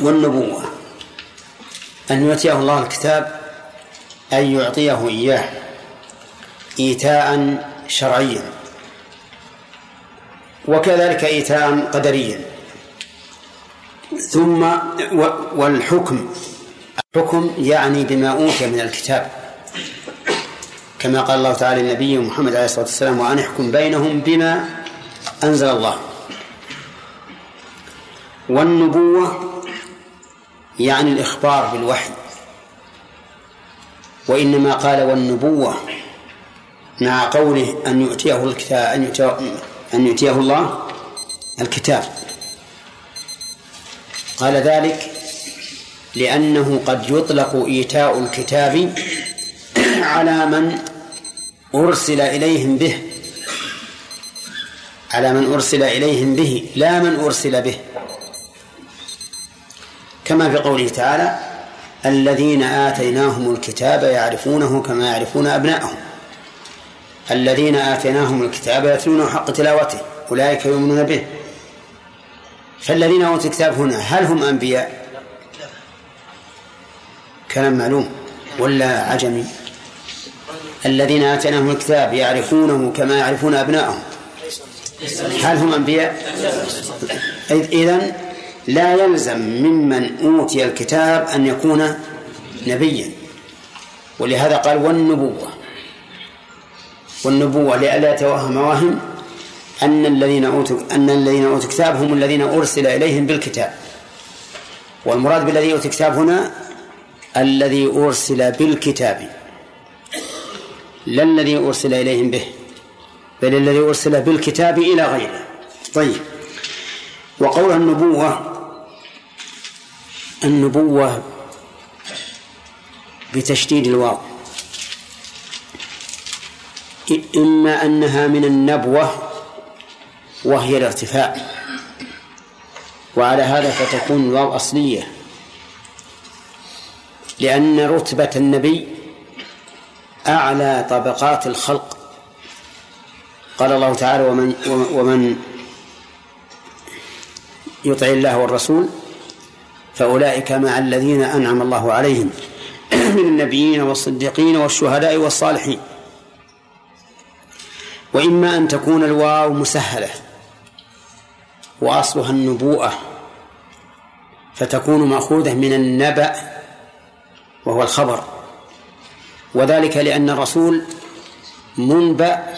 والنبوة. أن يؤتيه الله الكتاب أن يعطيه إياه إيتاء شرعيا. وكذلك إيتاء قدريا. ثم والحكم. الحكم يعني بما أوتي من الكتاب. كما قال الله تعالى للنبي محمد عليه الصلاة والسلام وأن احكم بينهم بما أنزل الله. والنبوة يعني الإخبار بالوحي. وإنما قال والنبوة مع قوله أن يؤتيه الكتاب أن يؤتيه أن يؤتيه الله الكتاب. قال ذلك لأنه قد يطلق إيتاء الكتاب على من أرسل إليهم به. على من أرسل إليهم به لا من أرسل به. كما في قوله تعالى الذين آتيناهم الكتاب يعرفونه كما يعرفون أبناءهم. الذين آتيناهم الكتاب يتلونه حق تلاوته أولئك يؤمنون به. فالذين أوتوا الكتاب هنا هل هم أنبياء؟ كلام معلوم ولا عجمي؟ الذين آتيناهم الكتاب يعرفونه كما يعرفون أبناءهم. هل هم أنبياء؟ إذن لا يلزم ممن أوتي الكتاب أن يكون نبيا. ولهذا قال والنبوة. والنبوة لئلا يتوهم واهم أن الذين أوتوا أن الذين أوتوا الكتاب هم الذين أرسل إليهم بالكتاب. والمراد بالذي أوتوا الكتاب هنا الذي أرسل بالكتاب. لا الذي أرسل إليهم به بل الذي أرسل بالكتاب إلى غيره. طيب. وقول النبوة النبوة بتشديد الواو. إما أنها من النبوة وهي الارتفاع. وعلى هذا فتكون الواو أصلية. لأن رتبة النبي أعلى طبقات الخلق. قال الله تعالى ومن ومن يطع الله والرسول فأولئك مع الذين أنعم الله عليهم [CLEARS THROAT] من النبيين والصديقين والشهداء والصالحين. وإما أن تكون الواو مسهلة وأصلها النبوءة فتكون مأخوذة من النبأ وهو الخبر. وذلك لأن الرسول منبأ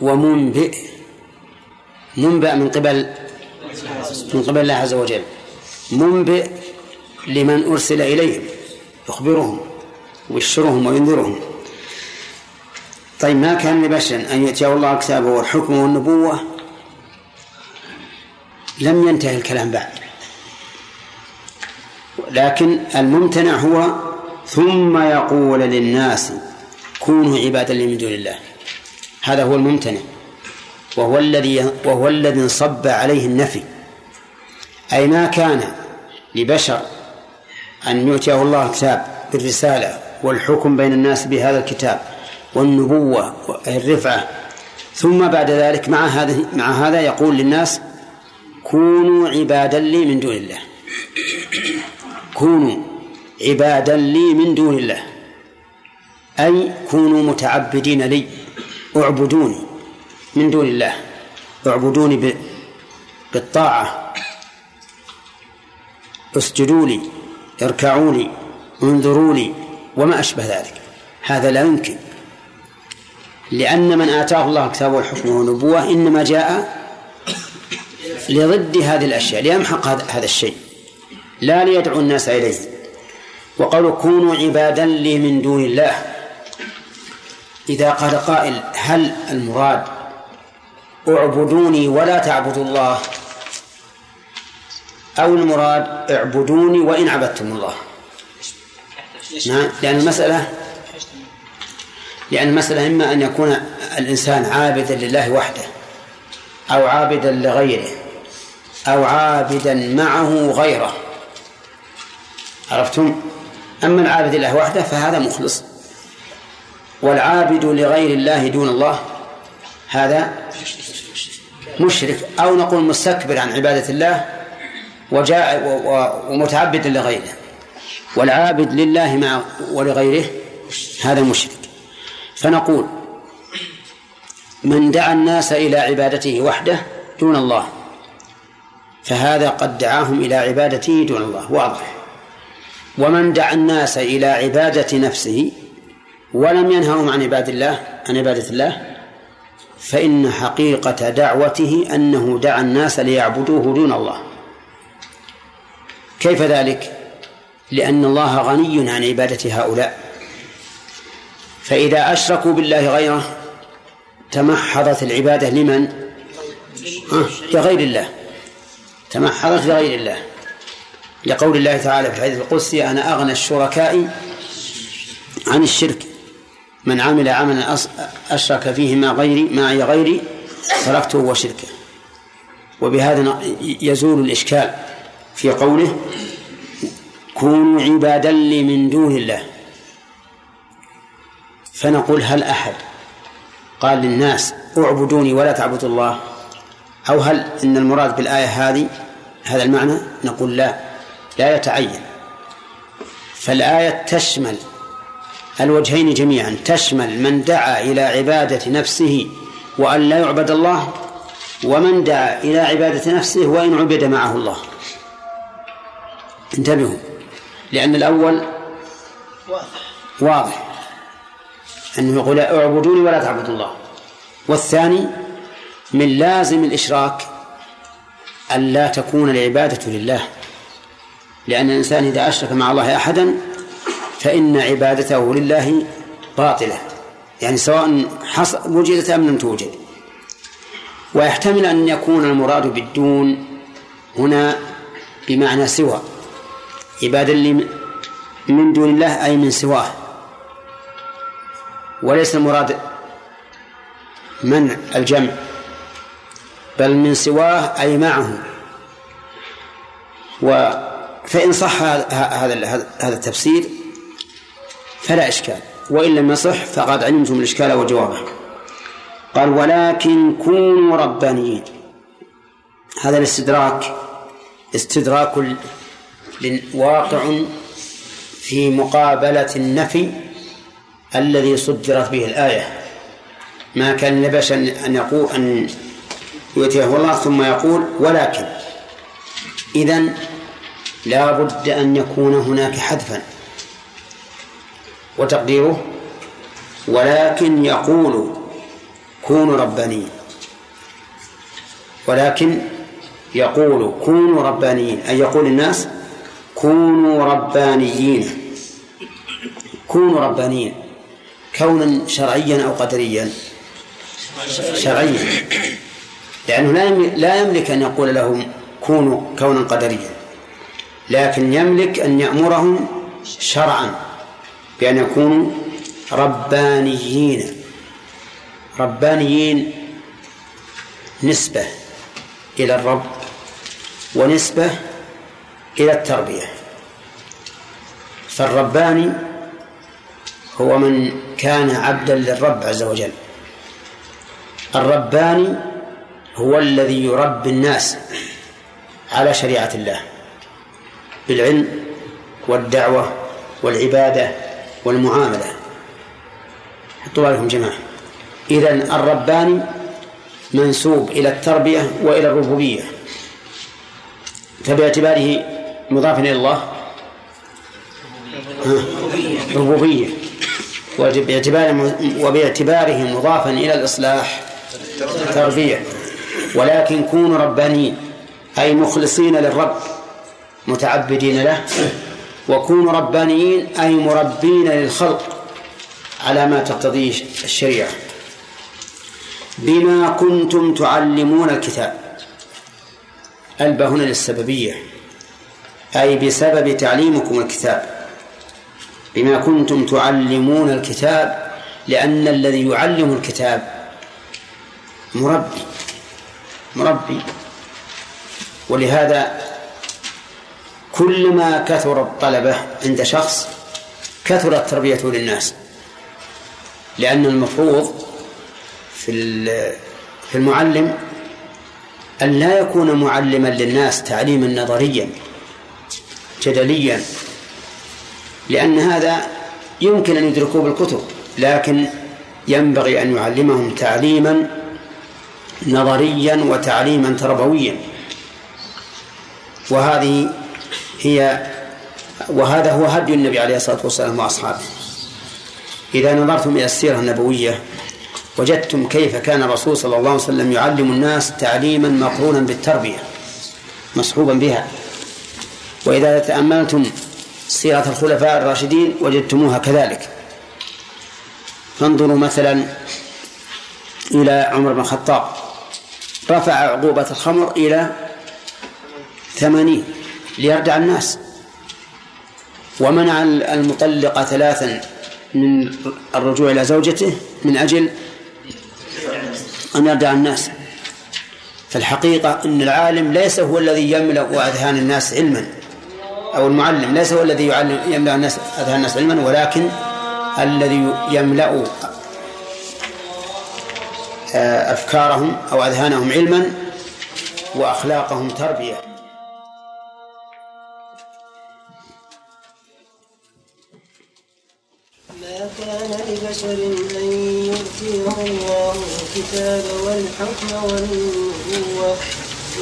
ومنبئ. منبأ من قبل من قبل الله عز وجل. منبئ لمن أرسل إليهم يخبرهم ويبشرهم وينذرهم. طيب ما كان لبشر أن يؤتيه الله كتابه والحكم والنبوة؟ لم ينتهي الكلام بعد. لكن الممتنع هو ثم يقول للناس كونوا عبادا لي من دون الله. هذا هو الممتنع. وهو الذي وهو الذي انصب عليه النفي. أي ما كان لبشر أن يؤتيه الله الكتاب بالرسالة والحكم بين الناس بهذا الكتاب والنبوة الرفعة ثم بعد ذلك مع هذا مع هذا يقول للناس كونوا عبادا لي من دون الله. كونوا. عبادا لي من دون الله. أي كونوا متعبدين لي اعبدوني من دون الله. اعبدوني بالطاعة. اسجدوا لي اركعوا لي انظروا لي وما أشبه ذلك. هذا لا يمكن. لأن من آتاه الله كتابه الحكم والنبوة إنما جاء لضد هذه الأشياء ليمحق هذا الشيء. لا ليدعو الناس إليه. وقالوا كونوا عبادا لي من دون الله. إذا قال قائل هل المراد اعبدوني ولا تعبدوا الله؟ أو المراد اعبدوني وإن عبدتم الله؟ نعم لأن المسألة لأن المسألة إما أن يكون الإنسان عابدا لله وحده أو عابدا لغيره أو عابدا معه غيره. عرفتم؟ أما العابد لله وحده فهذا مخلص. والعابد لغير الله دون الله هذا مشرك. أو نقول مستكبر عن عبادة الله وجاء ومتعبد لغيره. والعابد لله مع ولغيره هذا مشرك. فنقول من دعا الناس إلى عبادته وحده دون الله فهذا قد دعاهم إلى عبادته دون الله. واضح. ومن دعا الناس إلى عبادة نفسه ولم ينههم عن عباد الله عن عبادة الله فإن حقيقة دعوته أنه دعا الناس ليعبدوه دون الله. كيف ذلك؟ لأن الله غني عن عبادة هؤلاء. فإذا أشركوا بالله غيره تمحضت العبادة لمن؟ لغير الله. تمحضت لغير الله. لقول الله تعالى في الحديث القدسي أنا أغنى الشركاء عن الشرك. من عمل عملا أشرك فيه مع غيري معي غيري تركته وشركه وبهذا يزول الإشكال في قوله كونوا عبادا لي من دون الله. فنقول هل أحد؟ قال للناس اعبدوني ولا تعبدوا الله. أو هل إن المراد بالآية هذه هذا المعنى؟ نقول لا. لا يتعين. فالآية تشمل الوجهين جميعا تشمل من دعا إلى عبادة نفسه وأن لا يعبد الله ومن دعا إلى عبادة نفسه وإن عبد معه الله. انتبهوا لأن الأول واضح أنه يقول اعبدوني ولا تعبدوا الله. والثاني من لازم الإشراك أن لا تكون العبادة لله. لأن الإنسان إذا أشرك مع الله أحدا فإن عبادته لله باطلة. يعني سواء وجدت أم لم توجد. ويحتمل أن يكون المراد بالدون هنا بمعنى سوى. عباد اللي من دون الله أي من سواه. وليس المراد منع الجمع. بل من سواه أي معه. و فإن صح هذا هذا التفسير فلا إشكال وإن لم يصح فقد علمتم الإشكال وجوابه قال ولكن كونوا ربانيين. هذا الاستدراك استدراك واقع في مقابلة النفي الذي صدرت به الآية. ما كان لبشا أن يقول أن يؤتيه الله ثم يقول ولكن. إذن لا بد أن يكون هناك حذفا. وتقديره ولكن يقول كونوا ربانيين. ولكن يقول كونوا ربانيين أي يقول الناس كونوا ربانيين. كونوا ربانيين كونا شرعيا أو قدريا. شرعيا. لأنه لا يملك أن يقول لهم كونوا كونا قدريا. لكن يملك أن يأمرهم شرعا بأن يكونوا ربانيين. ربانيين نسبة إلى الرب ونسبة إلى التربية. فالرباني هو من كان عبدا للرب عز وجل. الرباني هو الذي يربي الناس على شريعة الله. بالعلم والدعوة والعبادة والمعاملة. حطوا جماعة. إذا الرباني منسوب إلى التربية وإلى الربوبية. فباعتباره مضافا إلى الله. ربوبية. وباعتباره وباعتباره مضافا إلى الإصلاح. تربية. ولكن كونوا ربانيين أي مخلصين للرب. متعبدين له وكونوا ربانيين أي مربين للخلق على ما تقتضيه الشريعة. بما كنتم تعلمون الكتاب. ألبى هنا للسببية. أي بسبب تعليمكم الكتاب. بما كنتم تعلمون الكتاب لأن الذي يعلم الكتاب مربي. مربي. ولهذا كلما كثر الطلبة عند شخص كثرت تربيته للناس. لأن المفروض في في المعلم أن لا يكون معلما للناس تعليما نظريا جدليا لأن هذا يمكن أن يدركوه بالكتب لكن ينبغي أن يعلمهم تعليما نظريا وتعليما تربويا. وهذه هي وهذا هو هدي النبي عليه الصلاة والسلام وأصحابه. إذا نظرتم إلى السيرة النبوية وجدتم كيف كان الرسول صلى الله عليه وسلم يعلم الناس تعليما مقرونا بالتربية مصحوبا بها. وإذا تأملتم سيرة الخلفاء الراشدين وجدتموها كذلك. فانظروا مثلا إلى عمر بن الخطاب. رفع عقوبة الخمر إلى ثمانين. ليردع الناس. ومنع المطلقة ثلاثا من الرجوع إلى زوجته من أجل أن يردع الناس. فالحقيقة أن العالم ليس هو الذي يملأ أذهان الناس علما أو المعلم ليس هو الذي يعلم يملأ الناس أذهان الناس علما ولكن الذي يملأ أفكارهم أو أذهانهم علما وأخلاقهم تربية. لبشر أن يؤتيه الله الكتاب والحكم والنبوة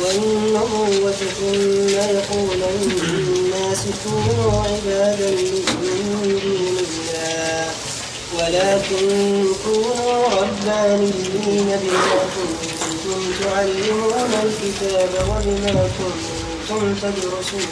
والنبوة ثم يقول للناس كونوا عبادا من دون الله. ولكن كونوا ربانيين بما كنتم تعلمون الكتاب وبما كنتم تدرسون.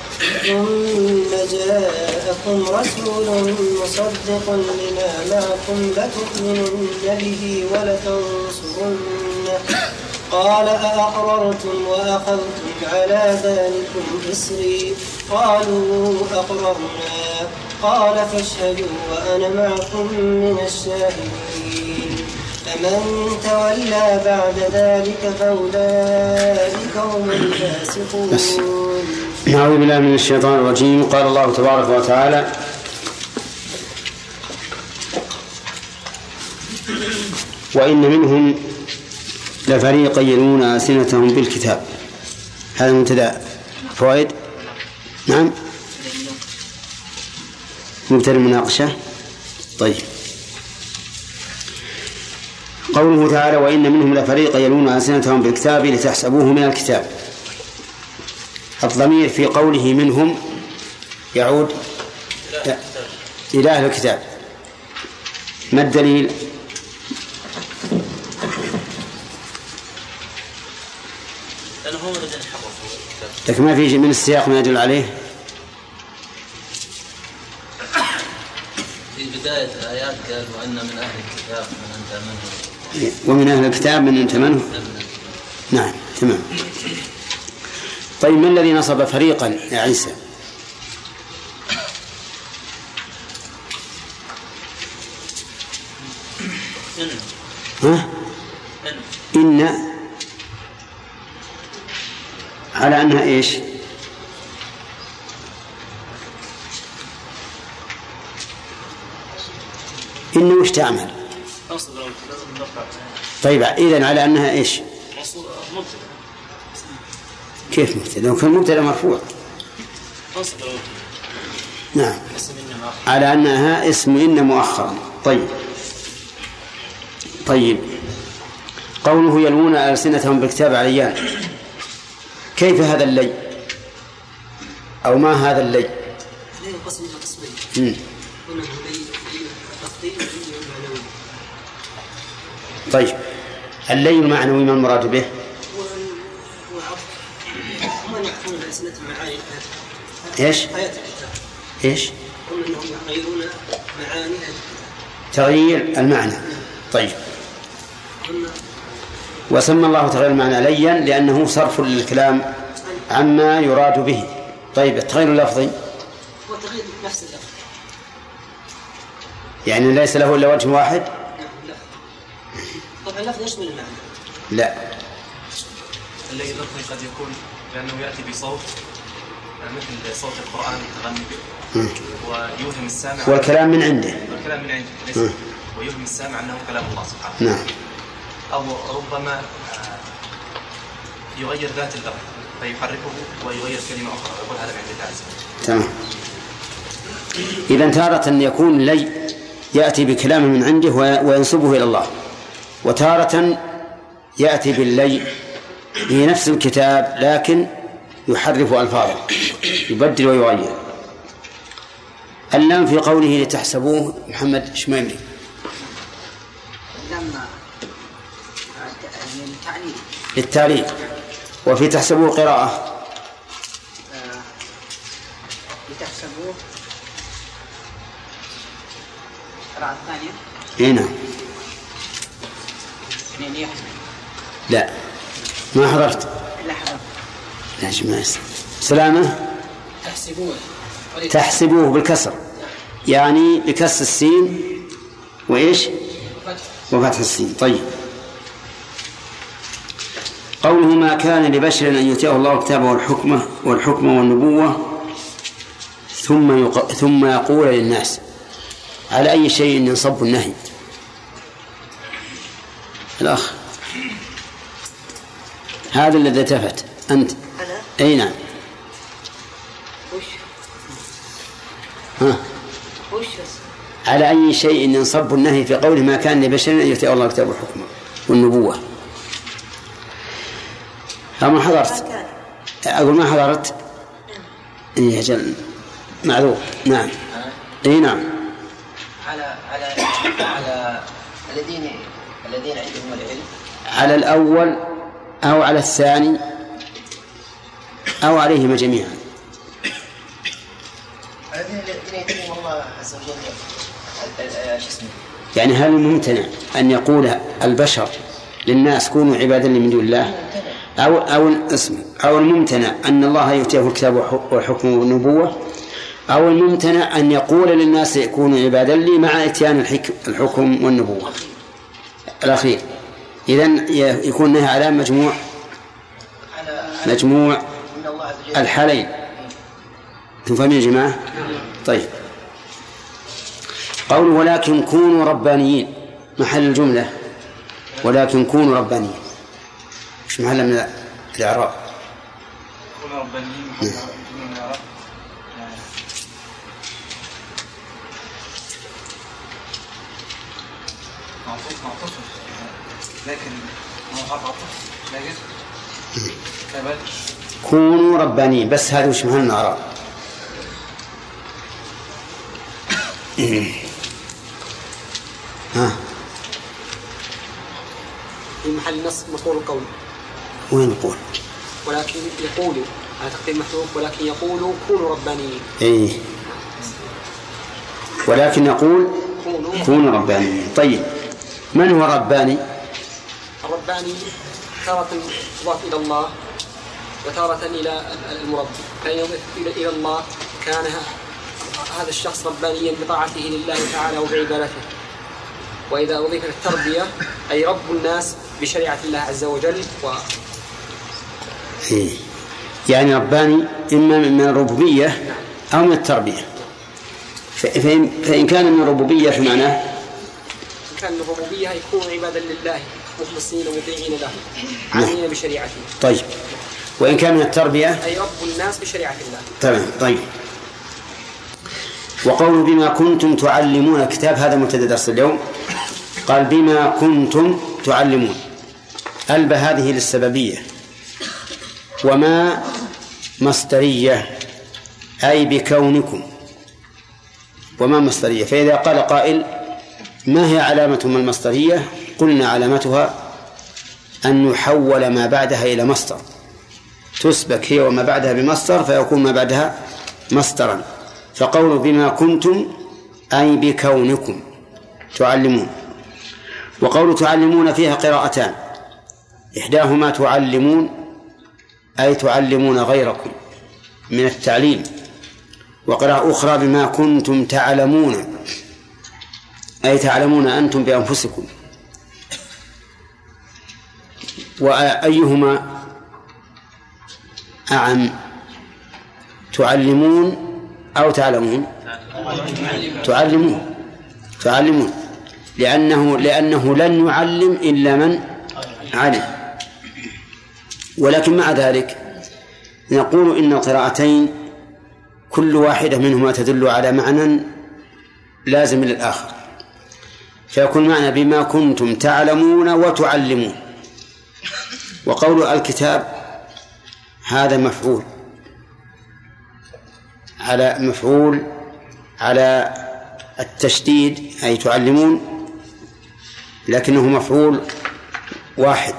ثم جاءكم رسول مصدق لما معكم لتؤمنن به ولتنصرنه. قال أأقررتم وأخذتم على ذلكم إسري؟ قالوا أقررنا. قال فاشهدوا وأنا معكم من الشاهدين. فمن تولى بعد ذلك فأولئك هم الفاسقون. نعوذ بالله من الشيطان الرجيم. قال الله تبارك وتعالى وإن منهم لفريقا يلون ألسنتهم بالكتاب. هذا مبتدأ فوائد؟ نعم. مبتدأ المناقشة؟ طيب. قوله تعالى وإن منهم لفريقا يلون ألسنتهم بالكتاب لتحسبوه من الكتاب. الضمير في قوله منهم يعود إلى أهل الكتاب. ما الدليل؟ لكن ما في من السياق ما يدل عليه؟ في بداية الآيات قال وأن من أهل الكتاب من أنت منهم. ومن أهل الكتاب من أنت منه نعم تمام. طيب ما الذي نصب فريقا يا عيسى؟ ها؟ إن على أنها إيش؟ إن وش تعمل؟ نرفع طيب إذا على أنها إيش؟ كيف مبتدأ؟ لو كان مبتدأ مرفوع. نعم. على أنها اسم إن مؤخرا. طيب. طيب. قوله يلوون ألسنتهم بالكتاب عليان كيف هذا اللي؟ أو ما هذا اللي؟ قسم قسمين. طيب. اللي المعنوي ما المراد به؟ معاني الكتاب تغيير المعنى. طيب. وسمى الله تغيير المعنى ليا لأنه صرف للكلام عما يراد به. طيب التغيير اللفظي؟ هو تغيير نفس اللفظ. يعني ليس له إلا وجه واحد؟ اللفظ يشمل المعنى. لا. الليل اللفظي قد يكون لأنه يأتي بصوت مثل صوت القرآن التغني به. ويوهم السامع. والكلام من عنده. والكلام من عنده ليس. ويوهم السامع أنه كلام الله سبحانه. نعم. أو ربما يغير ذات اللفظ فيحركه ويغير كلمة أخرى ويقول هذا من عند الله. عز وجل تمام. إذا تارة يكون لي يأتي بكلام من عنده وي- وينسبه إلى الله. وتارة يأتي باللي في نفس الكتاب لكن يحرف ألفاظه يبدل ويغير. اللام في قوله لتحسبوه محمد شميمري للتعليل. وفي تحسبوه قراءة. آه، لتحسبوه. القراءة الثانية هنا يعني يحسب لا. ما حضرت. لا يا جماعة سلامة. تحسبون. تحسبوه بالكسر. يعني بكسر السين وإيش؟ وفتح السين. طيب. قوله ما كان لبشر أن يؤتيه الله الكتاب والحكمة والحكمة والنبوة ثم يق... ثم يقول للناس على أي شيء ينصب النهي؟ الأخ. هذا الذي التفت. أنت. أنا؟ أي نعم. وش؟ ها. وش؟ على أي شيء ينصب النهي في قوله ما كان لبشر أن يؤتيه الله الكتاب والحكمة والنبوة؟ ما حضرت؟ أقول ما حضرت؟ إيه أجل. معذور نعم. اي نعم. على على على الذين الذين عندهم العلم. على الأول أو على الثاني أو عليهما جميعا. يعني هل ممتنع أن يقول البشر للناس كونوا عبادا لي من دون الله؟ أو أو الاسم أو الممتنع أن الله يؤتيه الكتاب والح- والحكم والنبوة؟ أو الممتنع أن يقول للناس كونوا عبادا لي مع إتيان الحك- الحكم والنبوة؟ الأخير. إذن يكون نهي على مجموع مجموع الحالين. أنتم فاهمين يا جماعة؟ طيب. قوله ولكن كونوا ربانيين. محل الجملة. ولكن كونوا ربانيين. مش محل من الإعراب؟ كونوا ربانيين. محل من الإعراب. يعني معطوف معطوف لكن ما عطف لكن كبل كونوا ربانيين بس هذا وش محل من الإعراب ها؟ في محل نص مفعول القول وين نقول؟ ولكن يقول على تقدير محذوف ولكن يقول كونوا ربانيين إيه. ولكن نقول كونوا. كونوا ربانيين طيب. من هو رباني؟ الرباني تارة تضاف إلى الله وتارة إلى المربي فإن يضيف إلى الله كان هذا الشخص ربانيا بطاعته لله تعالى وبعبادته وإذا أضيف التربية أي رب الناس بشريعة الله عز وجل و إيه. يعني رباني إما من الربوبية أو من التربية فإن, فإن كان من الربوبية فمعناه إن كان الربوبية يكون عبادا لله مخلصين مطيعين له عاملين بشريعته. طيب. وإن كان من التربية؟ أي رب الناس بشريعة الله. تمام. طيب. وقول بما كنتم تعلمون الكتاب هذا مبتدأ درس اليوم. قال بما كنتم تعلمون. ألب هذه للسببية. وما مصدرية أي بكونكم. وما مصدرية. فإذا قال قائل ما هي علامتهم المصدرية؟ قلنا علامتها أن يحول ما بعدها إلى مصدر. تسبك هي وما بعدها بمصدر فيكون ما بعدها مصدرا. فقول بما كنتم أي بكونكم. تعلمون. وقول تعلمون فيها قراءتان. إحداهما تعلمون أي تعلمون غيركم من التعليم. وقراءة أخرى بما كنتم تعلمون. أي تعلمون أنتم بأنفسكم؟ وأيهما أعم؟ تعلمون أو تعلمون؟ تعلمون. تعلمون. لأنه لأنه لن يعلم إلا من علم. ولكن مع ذلك نقول إن القراءتين كل واحدة منهما تدل على معنى لازم للآخر. فيكون معنى بما كنتم تعلمون وتعلمون. وقول الكتاب هذا مفعول. على مفعول على التشديد أي تعلمون لكنه مفعول واحد.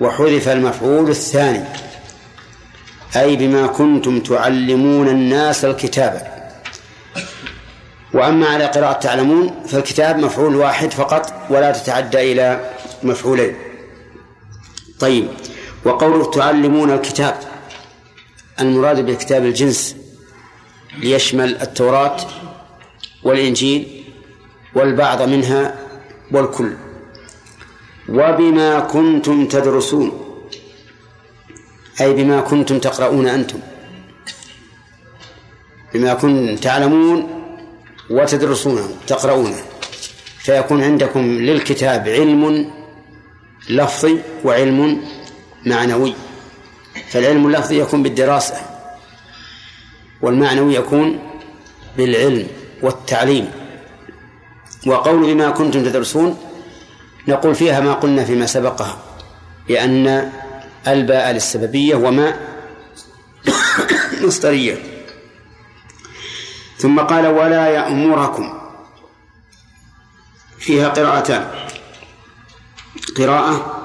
وحذف المفعول الثاني أي بما كنتم تعلمون الناس الكتاب. وأما على قراءة تعلمون فالكتاب مفعول واحد فقط ولا تتعدى إلى مفعولين. طيب وقوله تعلمون الكتاب المراد بالكتاب الجنس ليشمل التوراة والإنجيل والبعض منها والكل. وبما كنتم تدرسون أي بما كنتم تقرؤون أنتم. بما كنتم تعلمون وتدرسونه تقرؤونه. فيكون عندكم للكتاب علم لفظي وعلم معنوي. فالعلم اللفظي يكون بالدراسة والمعنوي يكون بالعلم والتعليم. وقول بما كنتم تدرسون نقول فيها ما قلنا فيما سبقها بأن الباء للسببية وما [COUGHS] مصدرية. ثم قال ولا يأمركم. فيها قراءتان. قراءة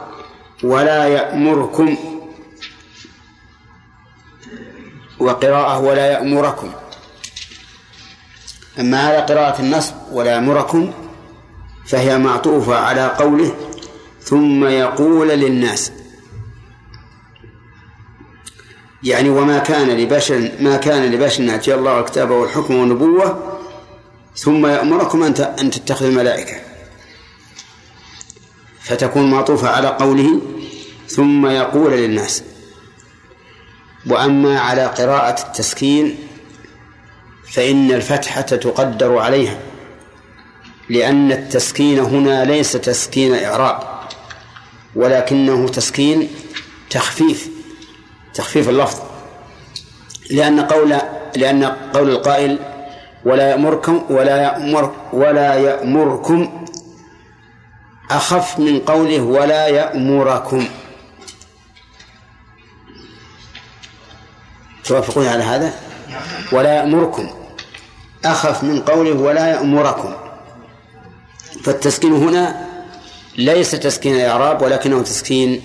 ولا يأمركم. وقراءة ولا يأمركم. أما على قراءة النصب ولا يأمركم فهي معطوفة على قوله ثم يقول للناس. يعني وما كان لبشر ما كان لبشر أن يأتي الله الكتاب والحكم والنبوة ثم يأمركم أن أن تتخذوا الملائكة. فتكون معطوفة على قوله ثم يقول للناس وأما على قراءة التسكين فإن الفتحة تقدر عليها لأن التسكين هنا ليس تسكين إعراب ولكنه تسكين تخفيف. تخفيف اللفظ. لأن قول لأن قول القائل ولا يأمركم ولا يأمر ولا يأمركم أخف من قوله ولا يأمركم. توافقون على هذا؟ ولا يأمركم أخف من قوله ولا يأمركم. فالتسكين هنا ليس تسكين إعراب ولكنه تسكين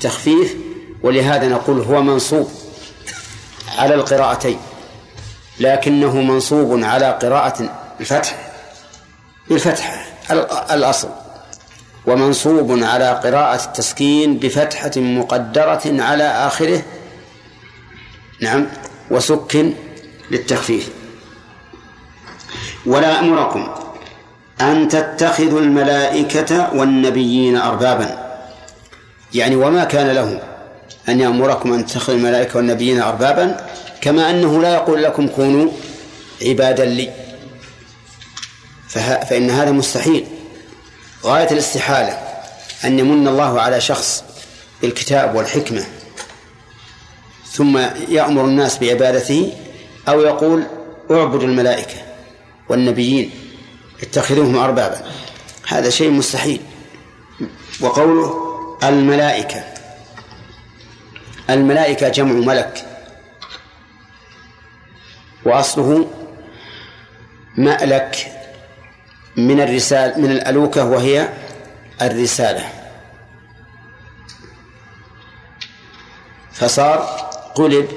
تخفيف ولهذا نقول هو منصوب على القراءتين لكنه منصوب على قراءة الفتح بالفتح الأصل. ومنصوب على قراءة التسكين بفتحة مقدرة على آخره. نعم وسك للتخفيف. ولا أمركم أن تتخذوا الملائكة والنبيين أربابا. يعني وما كان لهم أن يأمركم أن تتخذوا الملائكة والنبيين أربابا كما أنه لا يقول لكم كونوا عبادا لي. فإن هذا مستحيل. غاية الاستحالة أن يمن الله على شخص بالكتاب والحكمة ثم يأمر الناس بعبادته أو يقول اعبدوا الملائكة والنبيين اتخذوهم أربابا. هذا شيء مستحيل. وقوله الملائكة. الملائكة جمع ملك. وأصله مألك من الرسالة من الألوكة وهي الرسالة. فصار قلب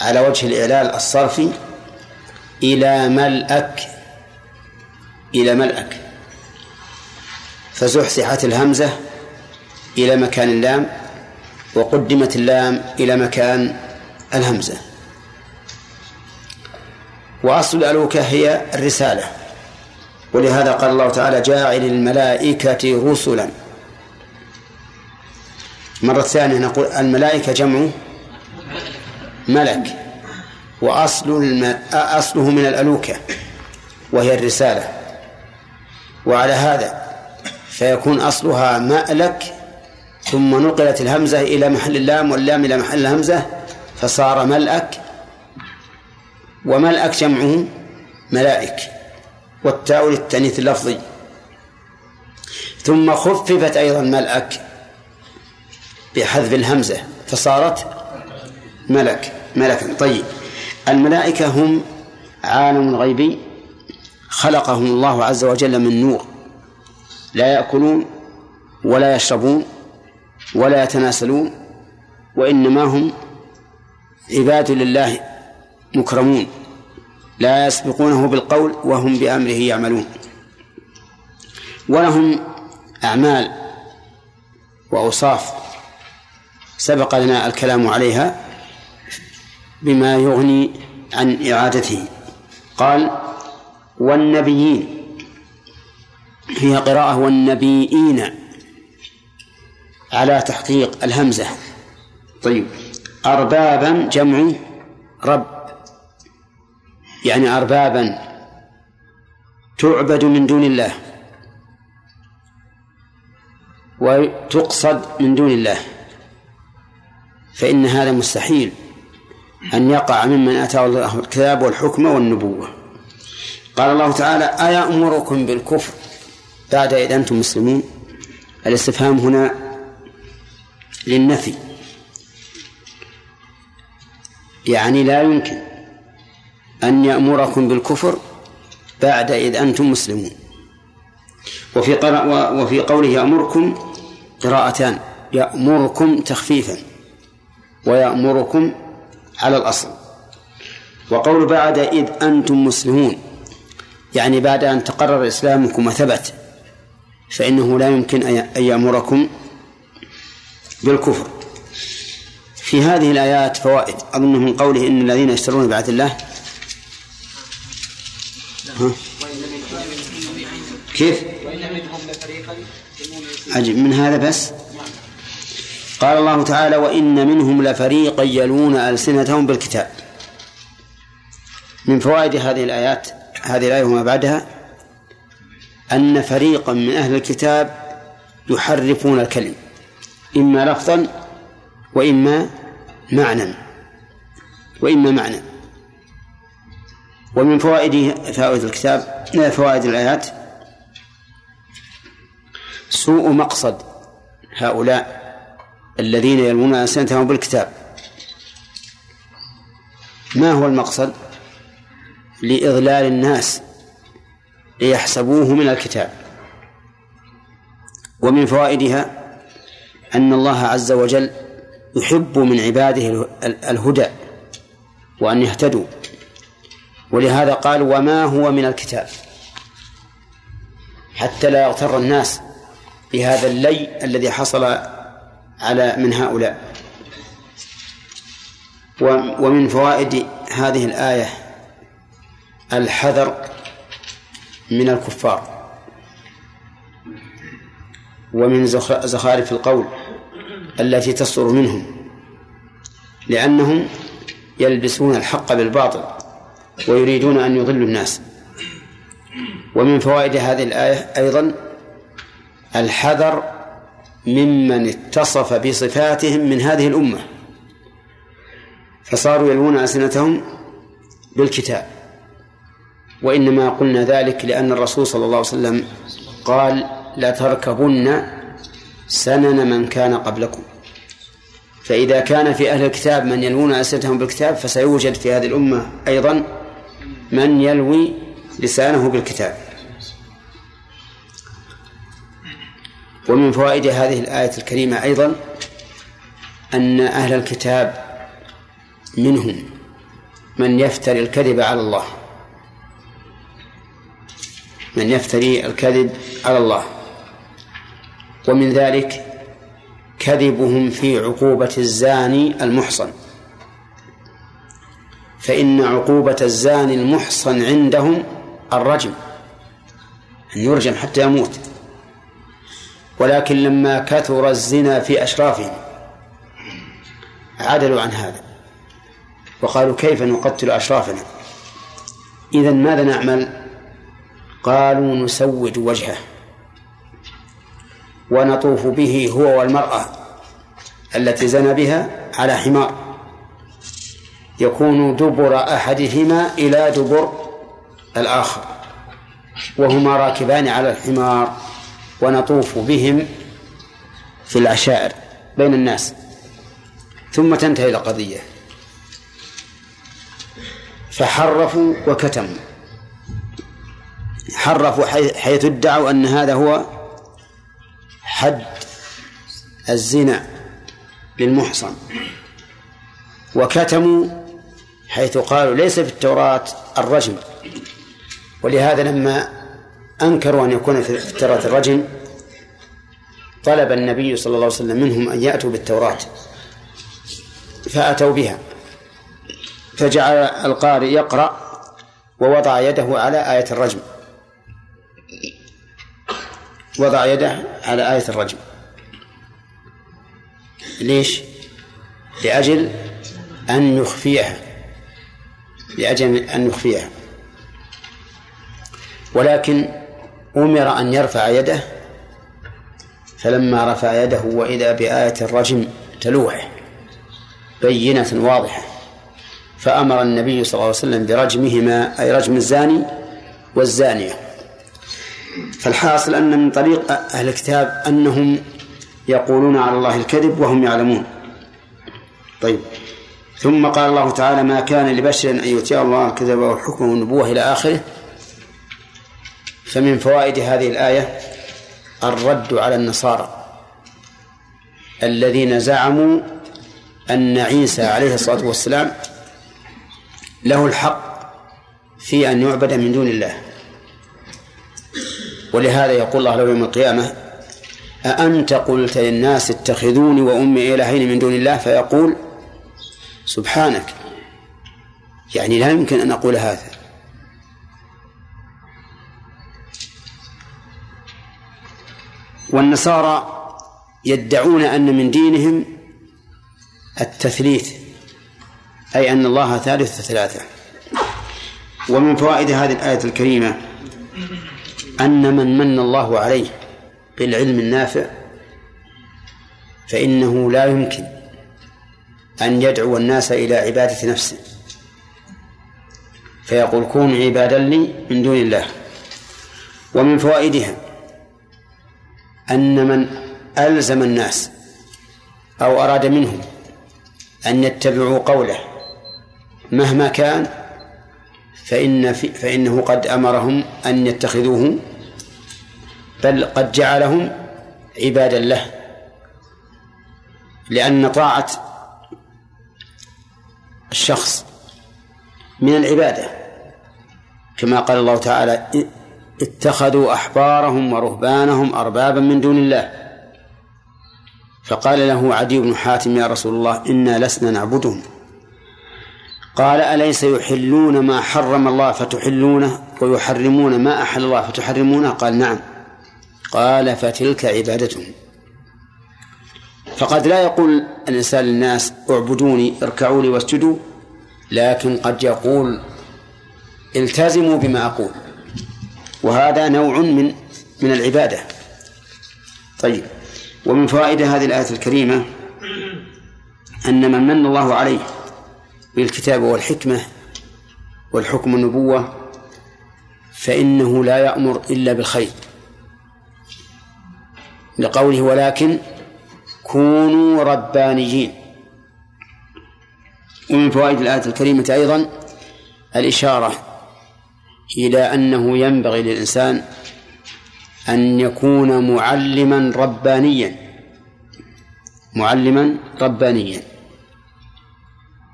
على وجه الإعلال الصرفي إلى ملأك إلى ملأك. فزحزحت الهمزة إلى مكان اللام وقدمت اللام إلى مكان الهمزة. وأصل الألوكة هي الرسالة. ولهذا قال الله تعالى جاعل الملائكة رسلا. مرة ثانية نقول الملائكة جمع ملك. وأصل الم... أصله من الألوكة وهي الرسالة. وعلى هذا فيكون أصلها مألك ثم نقلت الهمزة إلى محل اللام واللام إلى محل الهمزة فصار ملأك وملأك جمعه ملائك والتاء للتأنيث اللفظي. ثم خففت أيضا ملأك بحذف الهمزة فصارت ملك ملكا. طيب الملائكة هم عالم غيبي خلقهم الله عز وجل من نور لا يأكلون ولا يشربون ولا يتناسلون وإنما هم عباد لله مكرمون لا يسبقونه بالقول وهم بأمره يعملون. ولهم أعمال وأوصاف سبق لنا الكلام عليها بما يغني عن إعادته. قال والنبيين هي قراءة والنبيين. على تحقيق الهمزة. طيب. أربابا جمع رب. يعني أربابا تعبد من دون الله. وتقصد من دون الله. فإن هذا مستحيل. أن يقع ممن أتاه الله الكتاب والحكم والنبوة. قال الله تعالى أيأمركم بالكفر بعد إذا أنتم مسلمون؟ الاستفهام هنا للنفي. يعني لا يمكن أن يأمركم بالكفر بعد إذ أنتم مسلمون. وفي وفي قوله يأمركم قراءتان يأمركم تخفيفا ويأمركم على الأصل. وقول بعد إذ أنتم مسلمون يعني بعد أن تقرر إسلامكم وثبت فإنه لا يمكن أن يأمركم بالكفر. في هذه الآيات فوائد. أظن من قوله إن الذين يشترون بعهد الله ها؟ كيف؟ عجب من هذا بس؟ قال الله تعالى وإن منهم لفريقا يلون ألسنتهم بالكتاب. من فوائد هذه الآيات هذه الآية وما بعدها أن فريقا من أهل الكتاب يحرفون الكلم. إما لفظا وإما معنى وإما معنى ومن فوائد فوائد الكتاب فوائد الآيات سوء مقصد هؤلاء الذين يلمون ألسنتهم بالكتاب. ما هو المقصد؟ لإضلال الناس ليحسبوه من الكتاب. ومن فوائدها أن الله عز وجل يحب من عباده الهدى وأن يهتدوا. ولهذا قال وما هو من الكتاب؟ حتى لا يغتر الناس بهذا اللي الذي حصل على من هؤلاء. ومن فوائد هذه الآية الحذر من الكفار. ومن زخارف القول. التي تصدر منهم لأنهم يلبسون الحق بالباطل ويريدون أن يضلوا الناس. ومن فوائد هذه الآية أيضا الحذر ممن اتصف بصفاتهم من هذه الأمة. فصاروا يلوون ألسنتهم بالكتاب. وإنما قلنا ذلك لأن الرسول صلى الله عليه وسلم قال لتركبن سنن من كان قبلكم. فإذا كان في أهل الكتاب من يلوون ألسنتهم بالكتاب فسيوجد في هذه الأمة أيضا من يلوي لسانه بالكتاب. ومن فوائد هذه الآية الكريمة أيضا أن أهل الكتاب منهم من يفتري الكذب على الله. من يفتري الكذب على الله. ومن ذلك كذبهم في عقوبة الزاني المحصن. فإن عقوبة الزاني المحصن عندهم الرجم أن يرجم حتى يموت. ولكن لما كثر الزنا في أشرافهم عدلوا عن هذا وقالوا كيف نقتل أشرافنا؟ إذا ماذا نعمل؟ قالوا نسود وجهه. ونطوف به هو والمرأة التي زنى بها على حمار. يكون دبر أحدهما إلى دبر الآخر وهما راكبان على الحمار ونطوف بهم في العشائر بين الناس. ثم تنتهي القضية. فحرفوا وكتموا. حرفوا حيث ادعوا أن هذا هو حد الزنا للمحصن. وكتموا حيث قالوا ليس في التوراة الرجم. ولهذا لما أنكروا أن يكون في التوراة الرجم طلب النبي صلى الله عليه وسلم منهم أن يأتوا بالتوراة فأتوا بها. فجعل القارئ يقرأ ووضع يده على آية الرجم. وضع يده على آية الرجم. ليش؟ لأجل أن يخفيها لأجل أن يخفيها ولكن أمر أن يرفع يده فلما رفع يده وإذا بآية الرجم تلوح بينة واضحة. فأمر النبي صلى الله عليه وسلم برجمهما أي رجم الزاني والزانية. فالحاصل أن من طريق أهل الكتاب أنهم يقولون على الله الكذب وهم يعلمون. طيب. ثم قال الله تعالى ما كان لبشر أن يؤتيه الله الكتاب والحكم والنبوة إلى آخره. فمن فوائد هذه الآية الرد على النصارى الذين زعموا أن عيسى عليه الصلاة والسلام له الحق في أن يعبد من دون الله. ولهذا يقول الله له يوم القيامة أأنت قلت للناس اتخذوني وأمي إلهين من دون الله؟ فيقول سبحانك. يعني لا يمكن أن أقول هذا. والنصارى يدعون أن من دينهم التثليث أي أن الله ثالث ثلاثة. ومن فوائد هذه الآية الكريمة أن من من الله عليه بالعلم النافع فإنه لا يمكن أن يدعو الناس إلى عبادة نفسه. فيقول كونوا عبادا لي من دون الله. ومن فوائدها أن من ألزم الناس أو أراد منهم أن يتبعوا قوله مهما كان فإن في فإنه قد أمرهم أن يتخذوه بل قد جعلهم عبادا له لأن طاعة الشخص من العبادة. كما قال الله تعالى اتخذوا أحبارهم ورهبانهم أربابا من دون الله. فقال له عدي بن حاتم يا رسول الله إنا لسنا نعبدهم. قال أليس يحلون ما حرم الله فتحلونه ويحرمون ما أحل الله فتحرمونه؟ قال نعم. قال فتلك عبادتهم. فقد لا يقول الإنسان للناس اعبدوني اركعوا لي واسجدوا لكن قد يقول التزموا بما أقول. وهذا نوع من من العبادة. طيب. ومن فوائد هذه الآية الكريمة أن من من الله عليه بالكتاب والحكمة والحكم النبوة فإنه لا يأمر إلا بالخير. لقوله ولكن كونوا ربانيين. ومن فوائد الآية الكريمة أيضا الإشارة إلى أنه ينبغي للإنسان أن يكون معلما ربانيا. معلما ربانيا.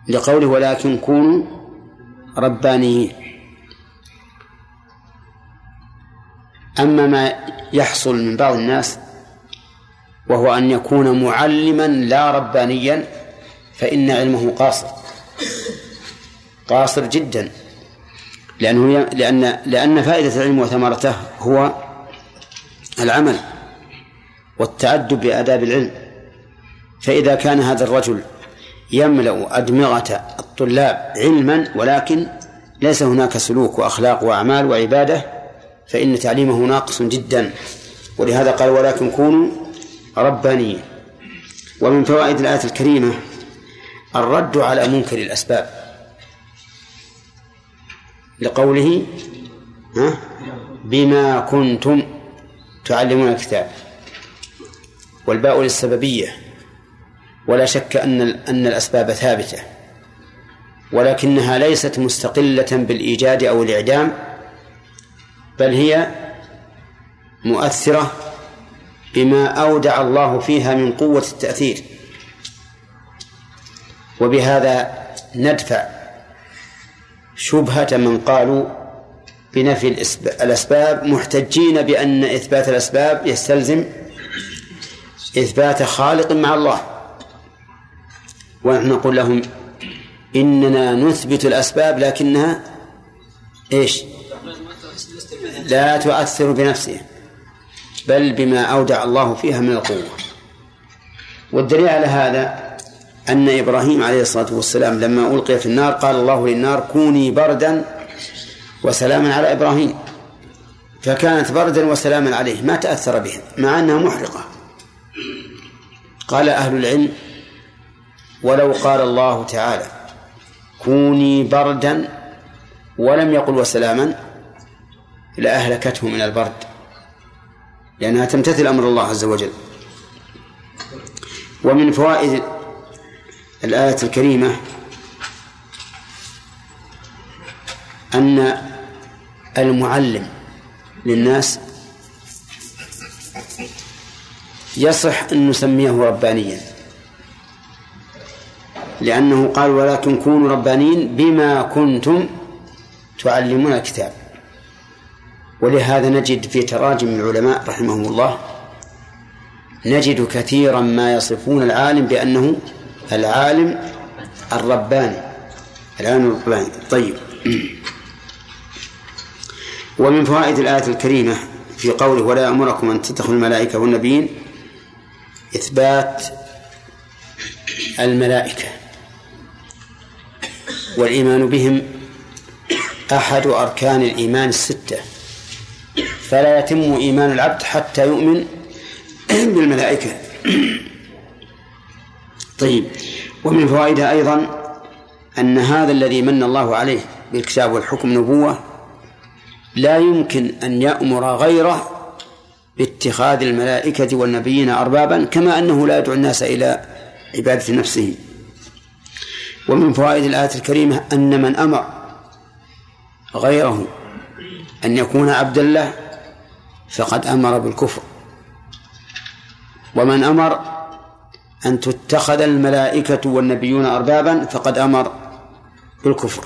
لقوله ولكن كونوا ربانيين. أما ما يحصل من بعض الناس وهو أن يكون معلما لا ربانيا فإن علمه قاصر. قاصر جدا. لأنه لأن لأن فائدة العلم وثمرته هو العمل والتأدب بآداب العلم. فإذا كان هذا الرجل يملأ أدمغة الطلاب علما ولكن ليس هناك سلوك وأخلاق وأعمال وعبادة فإن تعليمه ناقص جدا. ولهذا قال ولكن كونوا ربانيين ومن فوائد الآية الكريمة الرد على منكر الأسباب. لقوله بما كنتم تعلمون الكتاب. والباء للسببية ولا شك أن أن الأسباب ثابتة ولكنها ليست مستقلة بالإيجاد أو الإعدام بل هي مؤثرة بما أودع الله فيها من قوة التأثير. وبهذا ندفع شبهة من قالوا بنفي الأسباب محتجين بأن إثبات الأسباب يستلزم إثبات خالق مع الله. ونحن نقول لهم إننا نثبت الأسباب لكنها إيش؟ لا تؤثر بنفسها بل بما أودع الله فيها من القوة. والدليل على هذا أن إبراهيم عليه الصلاة والسلام لما ألقي في النار قال الله للنار كوني بردا وسلاما على إبراهيم. فكانت بردا وسلاما عليه ما تأثر بها مع أنها محرقة. قال أهل العلم ولو قال الله تعالى كوني بردا ولم يقل وسلاما لأهلكته من البرد لأنها تمتثل أمر الله عز وجل. ومن فوائد الآية الكريمة أن المعلم للناس يصح أن نسميه ربانياً. لأنه قال ولكن كونوا ربانيين بما كنتم تعلمون الكتاب. ولهذا نجد في تراجم العلماء رحمهم الله نجد كثيرا ما يصفون العالم بأنه العالم الرباني العالم الرباني. طيب. [CLEARS THROAT] ومن فوائد الآية الكريمة في قوله ولا أمركم أن تتخذوا الملائكة والنبيين إثبات الملائكة. والإيمان بهم أحد أركان الإيمان الستة. فلا يتم إيمان العبد حتى يؤمن بالملائكة. طيب ومن فوائدها أيضا أن هذا الذي من الله عليه بالكتاب والحكم نبوة لا يمكن أن يأمر غيره باتخاذ الملائكة والنبيين أربابا كما أنه لا يدعو الناس إلى عبادة نفسه. ومن فوائد الآية الكريمة أن من أمر غيره أن يكون عبدا له فقد أمر بالكفر. ومن أمر أن تتخذ الملائكة والنبيون أربابا فقد أمر بالكفر.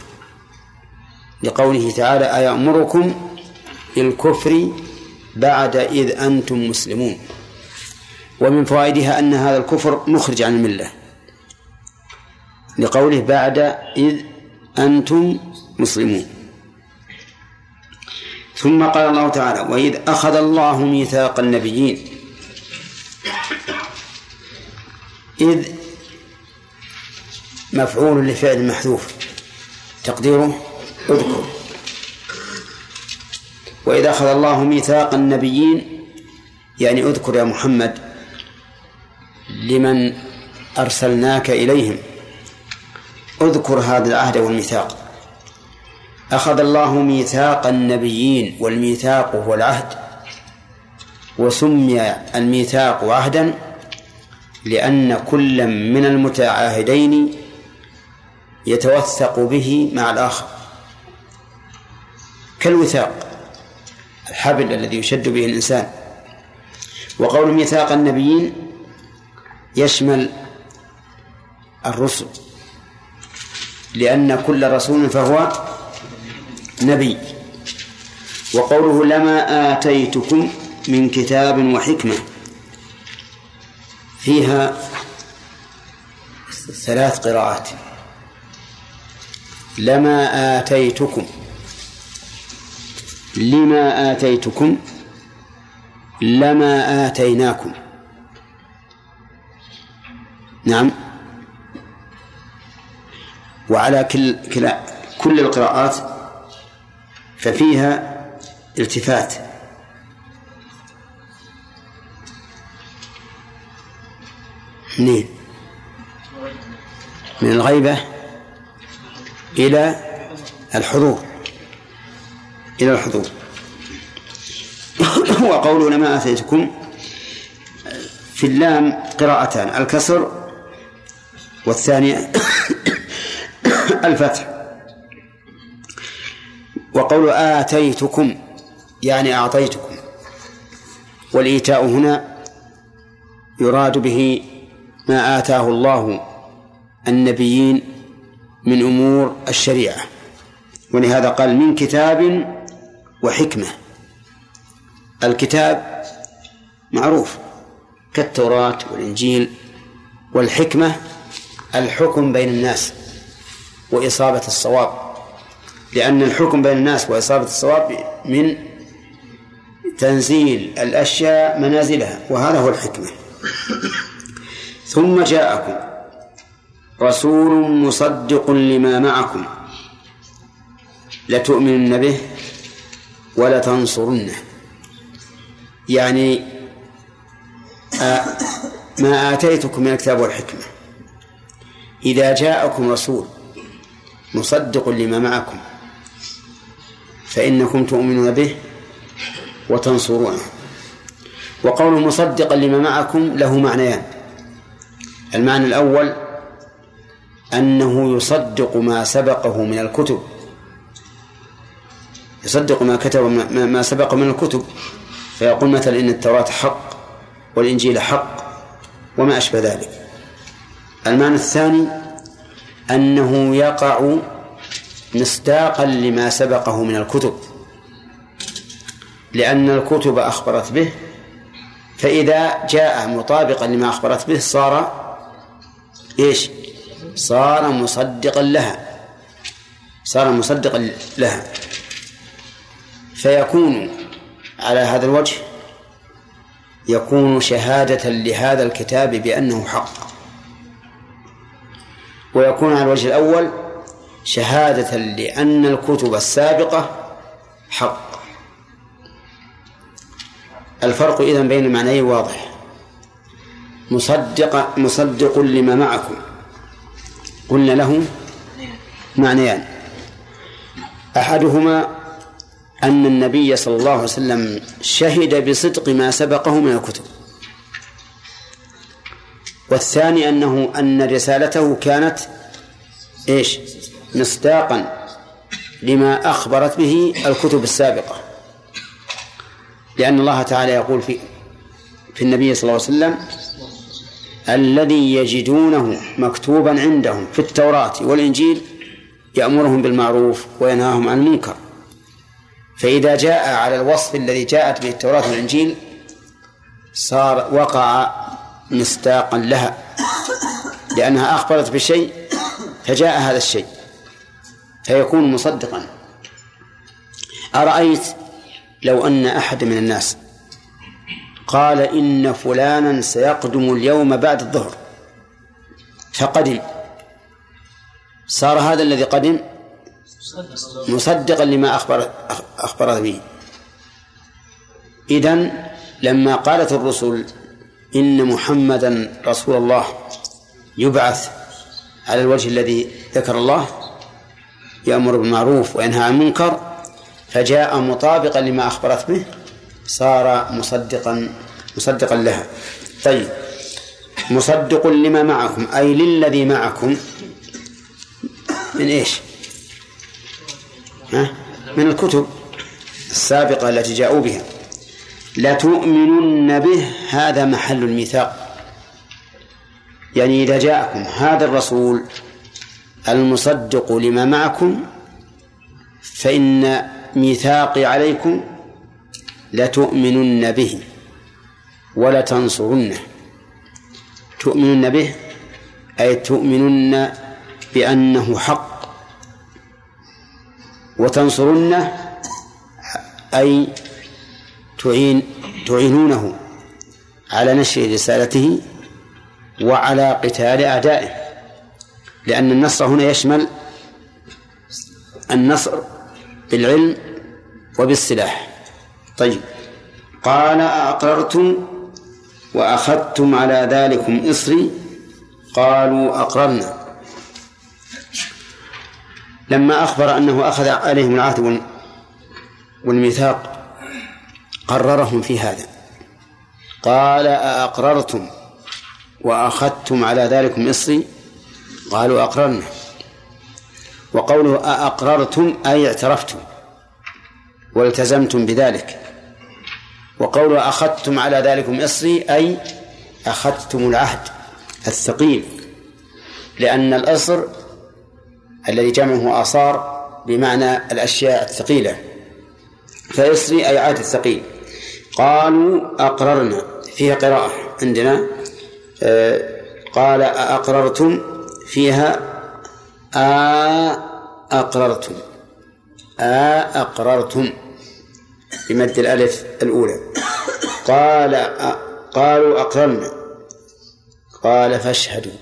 لقوله تعالى أيأمركم بالكفر بعد إذ أنتم مسلمون. ومن فوائدها أن هذا الكفر مخرج عن الملة. لقوله بعد إذ أنتم مسلمون. ثم قال الله تعالى وإذ أخذ الله ميثاق النبيين. إذ مفعول لفعل محذوف. تقديره؟ اذكر وإذا أخذ الله ميثاق النبيين يعني اذكر يا محمد لمن أرسلناك إليهم. اذكر هذا العهد والميثاق. أخذ الله ميثاق النبيين والميثاق هو العهد وسمي الميثاق عهدا لأن كل من المتعاهدين يتوثق به مع الآخر. كالوثاق الحبل الذي يشد به الإنسان. وقول ميثاق النبيين يشمل الرسل. لأن كل رسول فهو نبي. وقوله لما آتيتكم من كتاب وحكمة. فيها ثلاث قراءات. لما آتيتكم. لما آتيتكم. لما آتيناكم. نعم. وعلى كل كلا كل القراءات ففيها التفات. من الغيبة إلى الحضور. إلى الحضور. [COUGHS] وقوله لما آتيتكم في اللام قراءتان الكسر والثانية. [COUGHS] الفتح. وقول آتيتكم يعني أعطيتكم. والإيتاء هنا يراد به ما آتاه الله النبيين من أمور الشريعة. ولهذا قال من كتاب وحكمة. الكتاب معروف كالتوراة والإنجيل والحكمة الحكم بين الناس. وإصابة الصواب. لأن الحكم بين الناس وإصابة الصواب من تنزيل الأشياء منازلها وهذا هو الحكمة. ثم جاءكم رسول مصدق لما معكم لتؤمنن به ولتنصرنه. يعني ما آتيتكم من الكتاب والحكمة. إذا جاءكم رسول مصدق لما معكم. فإنكم تؤمنون به وتنصرونه وقول مصدقا لما معكم له معنيان. المعنى الأول أنه يصدق ما سبقه من الكتب. يصدق ما كتب ما سبق من الكتب. فيقول مثلا إن التوراة حق والإنجيل حق وما أشبه ذلك. المعنى الثاني أنه يقع مصداقا لما سبقه من الكتب. لأن الكتب أخبرت به فإذا جاء مطابقا لما أخبرت به صار إيش؟ صار مصدقا لها. صار مصدقا لها. فيكون على هذا الوجه يكون شهادة لهذا الكتاب بأنه حق. ويكون على الوجه الأول شهادة لأن الكتب السابقة حق. الفرق إذن بين المعنيين واضح. مصدق مصدق لما معكم. قلنا له معنيان. أحدهما أن النبي صلى الله عليه وسلم شهد بصدق ما سبقه من الكتب. والثاني أنه أن رسالته كانت إيش؟ مصداقا لما أخبرت به الكتب السابقة. لأن الله تعالى يقول في في النبي صلى الله عليه وسلم الذي يجدونه مكتوبا عندهم في التوراة والإنجيل يأمرهم بالمعروف وينهاهم عن المنكر. فإذا جاء على الوصف الذي جاءت به التوراة والإنجيل صار وقع مصداقا لها لأنها أخبرت بشيء فجاء هذا الشيء فيكون مصدقا. أرأيت لو أن أحد من الناس قال إن فلانا سيقدم اليوم بعد الظهر فقدم. صار هذا الذي قدم مصدقا لما أخبر أخبر به. إذن لما قالت الرسل إن محمدا رسول الله يبعث على الوجه الذي ذكر الله يأمر بالمعروف وينهى عن المنكر فجاء مطابقا لما أخبرت به صار مصدقا مصدقا لها. طيب مصدق لما معكم أي للذي معكم من إيش؟ ها؟ من الكتب السابقة التي جاءوا بها. لتؤمنن به هذا محل الميثاق. يعني إذا جاءكم هذا الرسول المصدق لما معكم فإن ميثاقي عليكم لتؤمنن به ولتنصرنه. تؤمنن به أي تؤمنن بأنه حق. وتنصرنه أي تعين تعينونه على نشر رسالته وعلى قتال أعدائه. لأن النصر هنا يشمل النصر بالعلم وبالسلاح. طيب. قال أأقررتم وأخذتم على ذلكم إصري؟ قالوا أقررنا. لما أخبر أنه أخذ عليهم العهد والميثاق قررهم في هذا. قال أأقررتم وأخذتم على ذلكم إصري قالوا أقررنا. وقوله أأقررتم أي اعترفتم والتزمتم بذلك. وقوله أخذتم على ذلكم إصري أي أخذتم العهد الثقيل. لأن الإصر الذي جمعه آثار بمعنى الأشياء الثقيلة. فإصري أي عهد الثقيل قالوا أقررنا فيها قراءة عندنا آه، قال أقررتم فيها أقررتم أقررتم بمد الألف الأولى. قال قالوا أقررنا. قال فاشهدوا.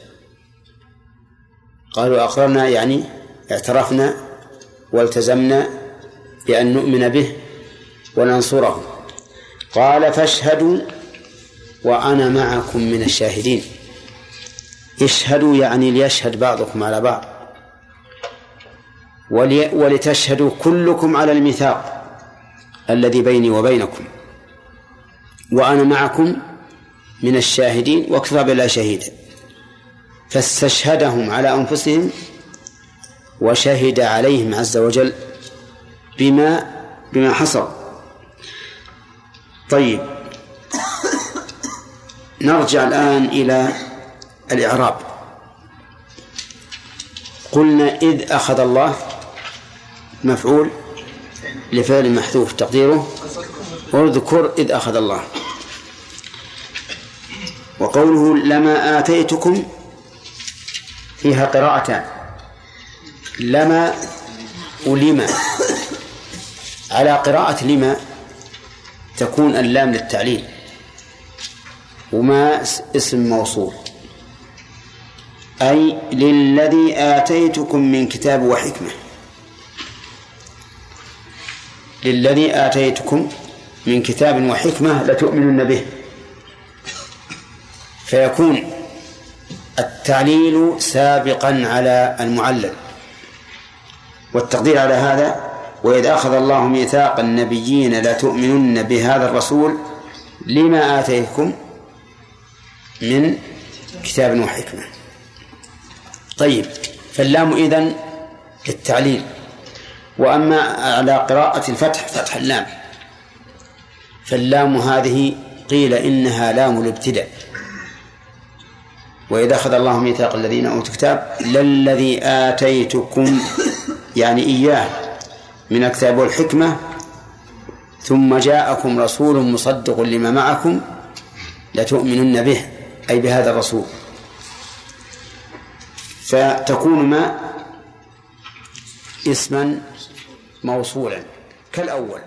قالوا أقررنا يعني اعترفنا والتزمنا بأن نؤمن به وننصره. قال فاشهدوا وأنا معكم من الشاهدين. اشهدوا يعني ليشهد بعضكم على بعض. ولتشهدوا كلكم على الميثاق الذي بيني وبينكم. وأنا معكم من الشاهدين وكفى بالله شهيدا فاستشهدهم على أنفسهم وشهد عليهم عز وجل بما بما حصل. طيب. نرجع الآن إلى الإعراب. قلنا إذ أخذ الله مفعول لفعل محذوف تقديره. واذكر إذ أخذ الله. وقوله لما آتيتكم فيها قراءتان لما ولما على قراءة لما تكون اللام للتعليل وما اسم موصول. أي للذي آتيتكم من كتاب وحكمة. للذي آتيتكم من كتاب وحكمة لتؤمنن به. فيكون التعليل سابقا على المعلل. والتقدير على هذا وإذ أخذ الله ميثاق النبيين لتؤمنن بهذا الرسول لما آتيكم من كتاب وحكمة. طيب فاللام إذن للتعليل. وأما على قراءة الفتح فتح اللام. فاللام هذه قيل إنها لام الابتداء وإذا أخذ الله ميثاق الذين أوتوا الكتاب للذي آتيتكم يعني إياه من الكتاب والحكمة ثم جاءكم رسول مصدق لما معكم لتؤمنن به أي بهذا الرسول. فتكون ما اسما موصولا كالأول.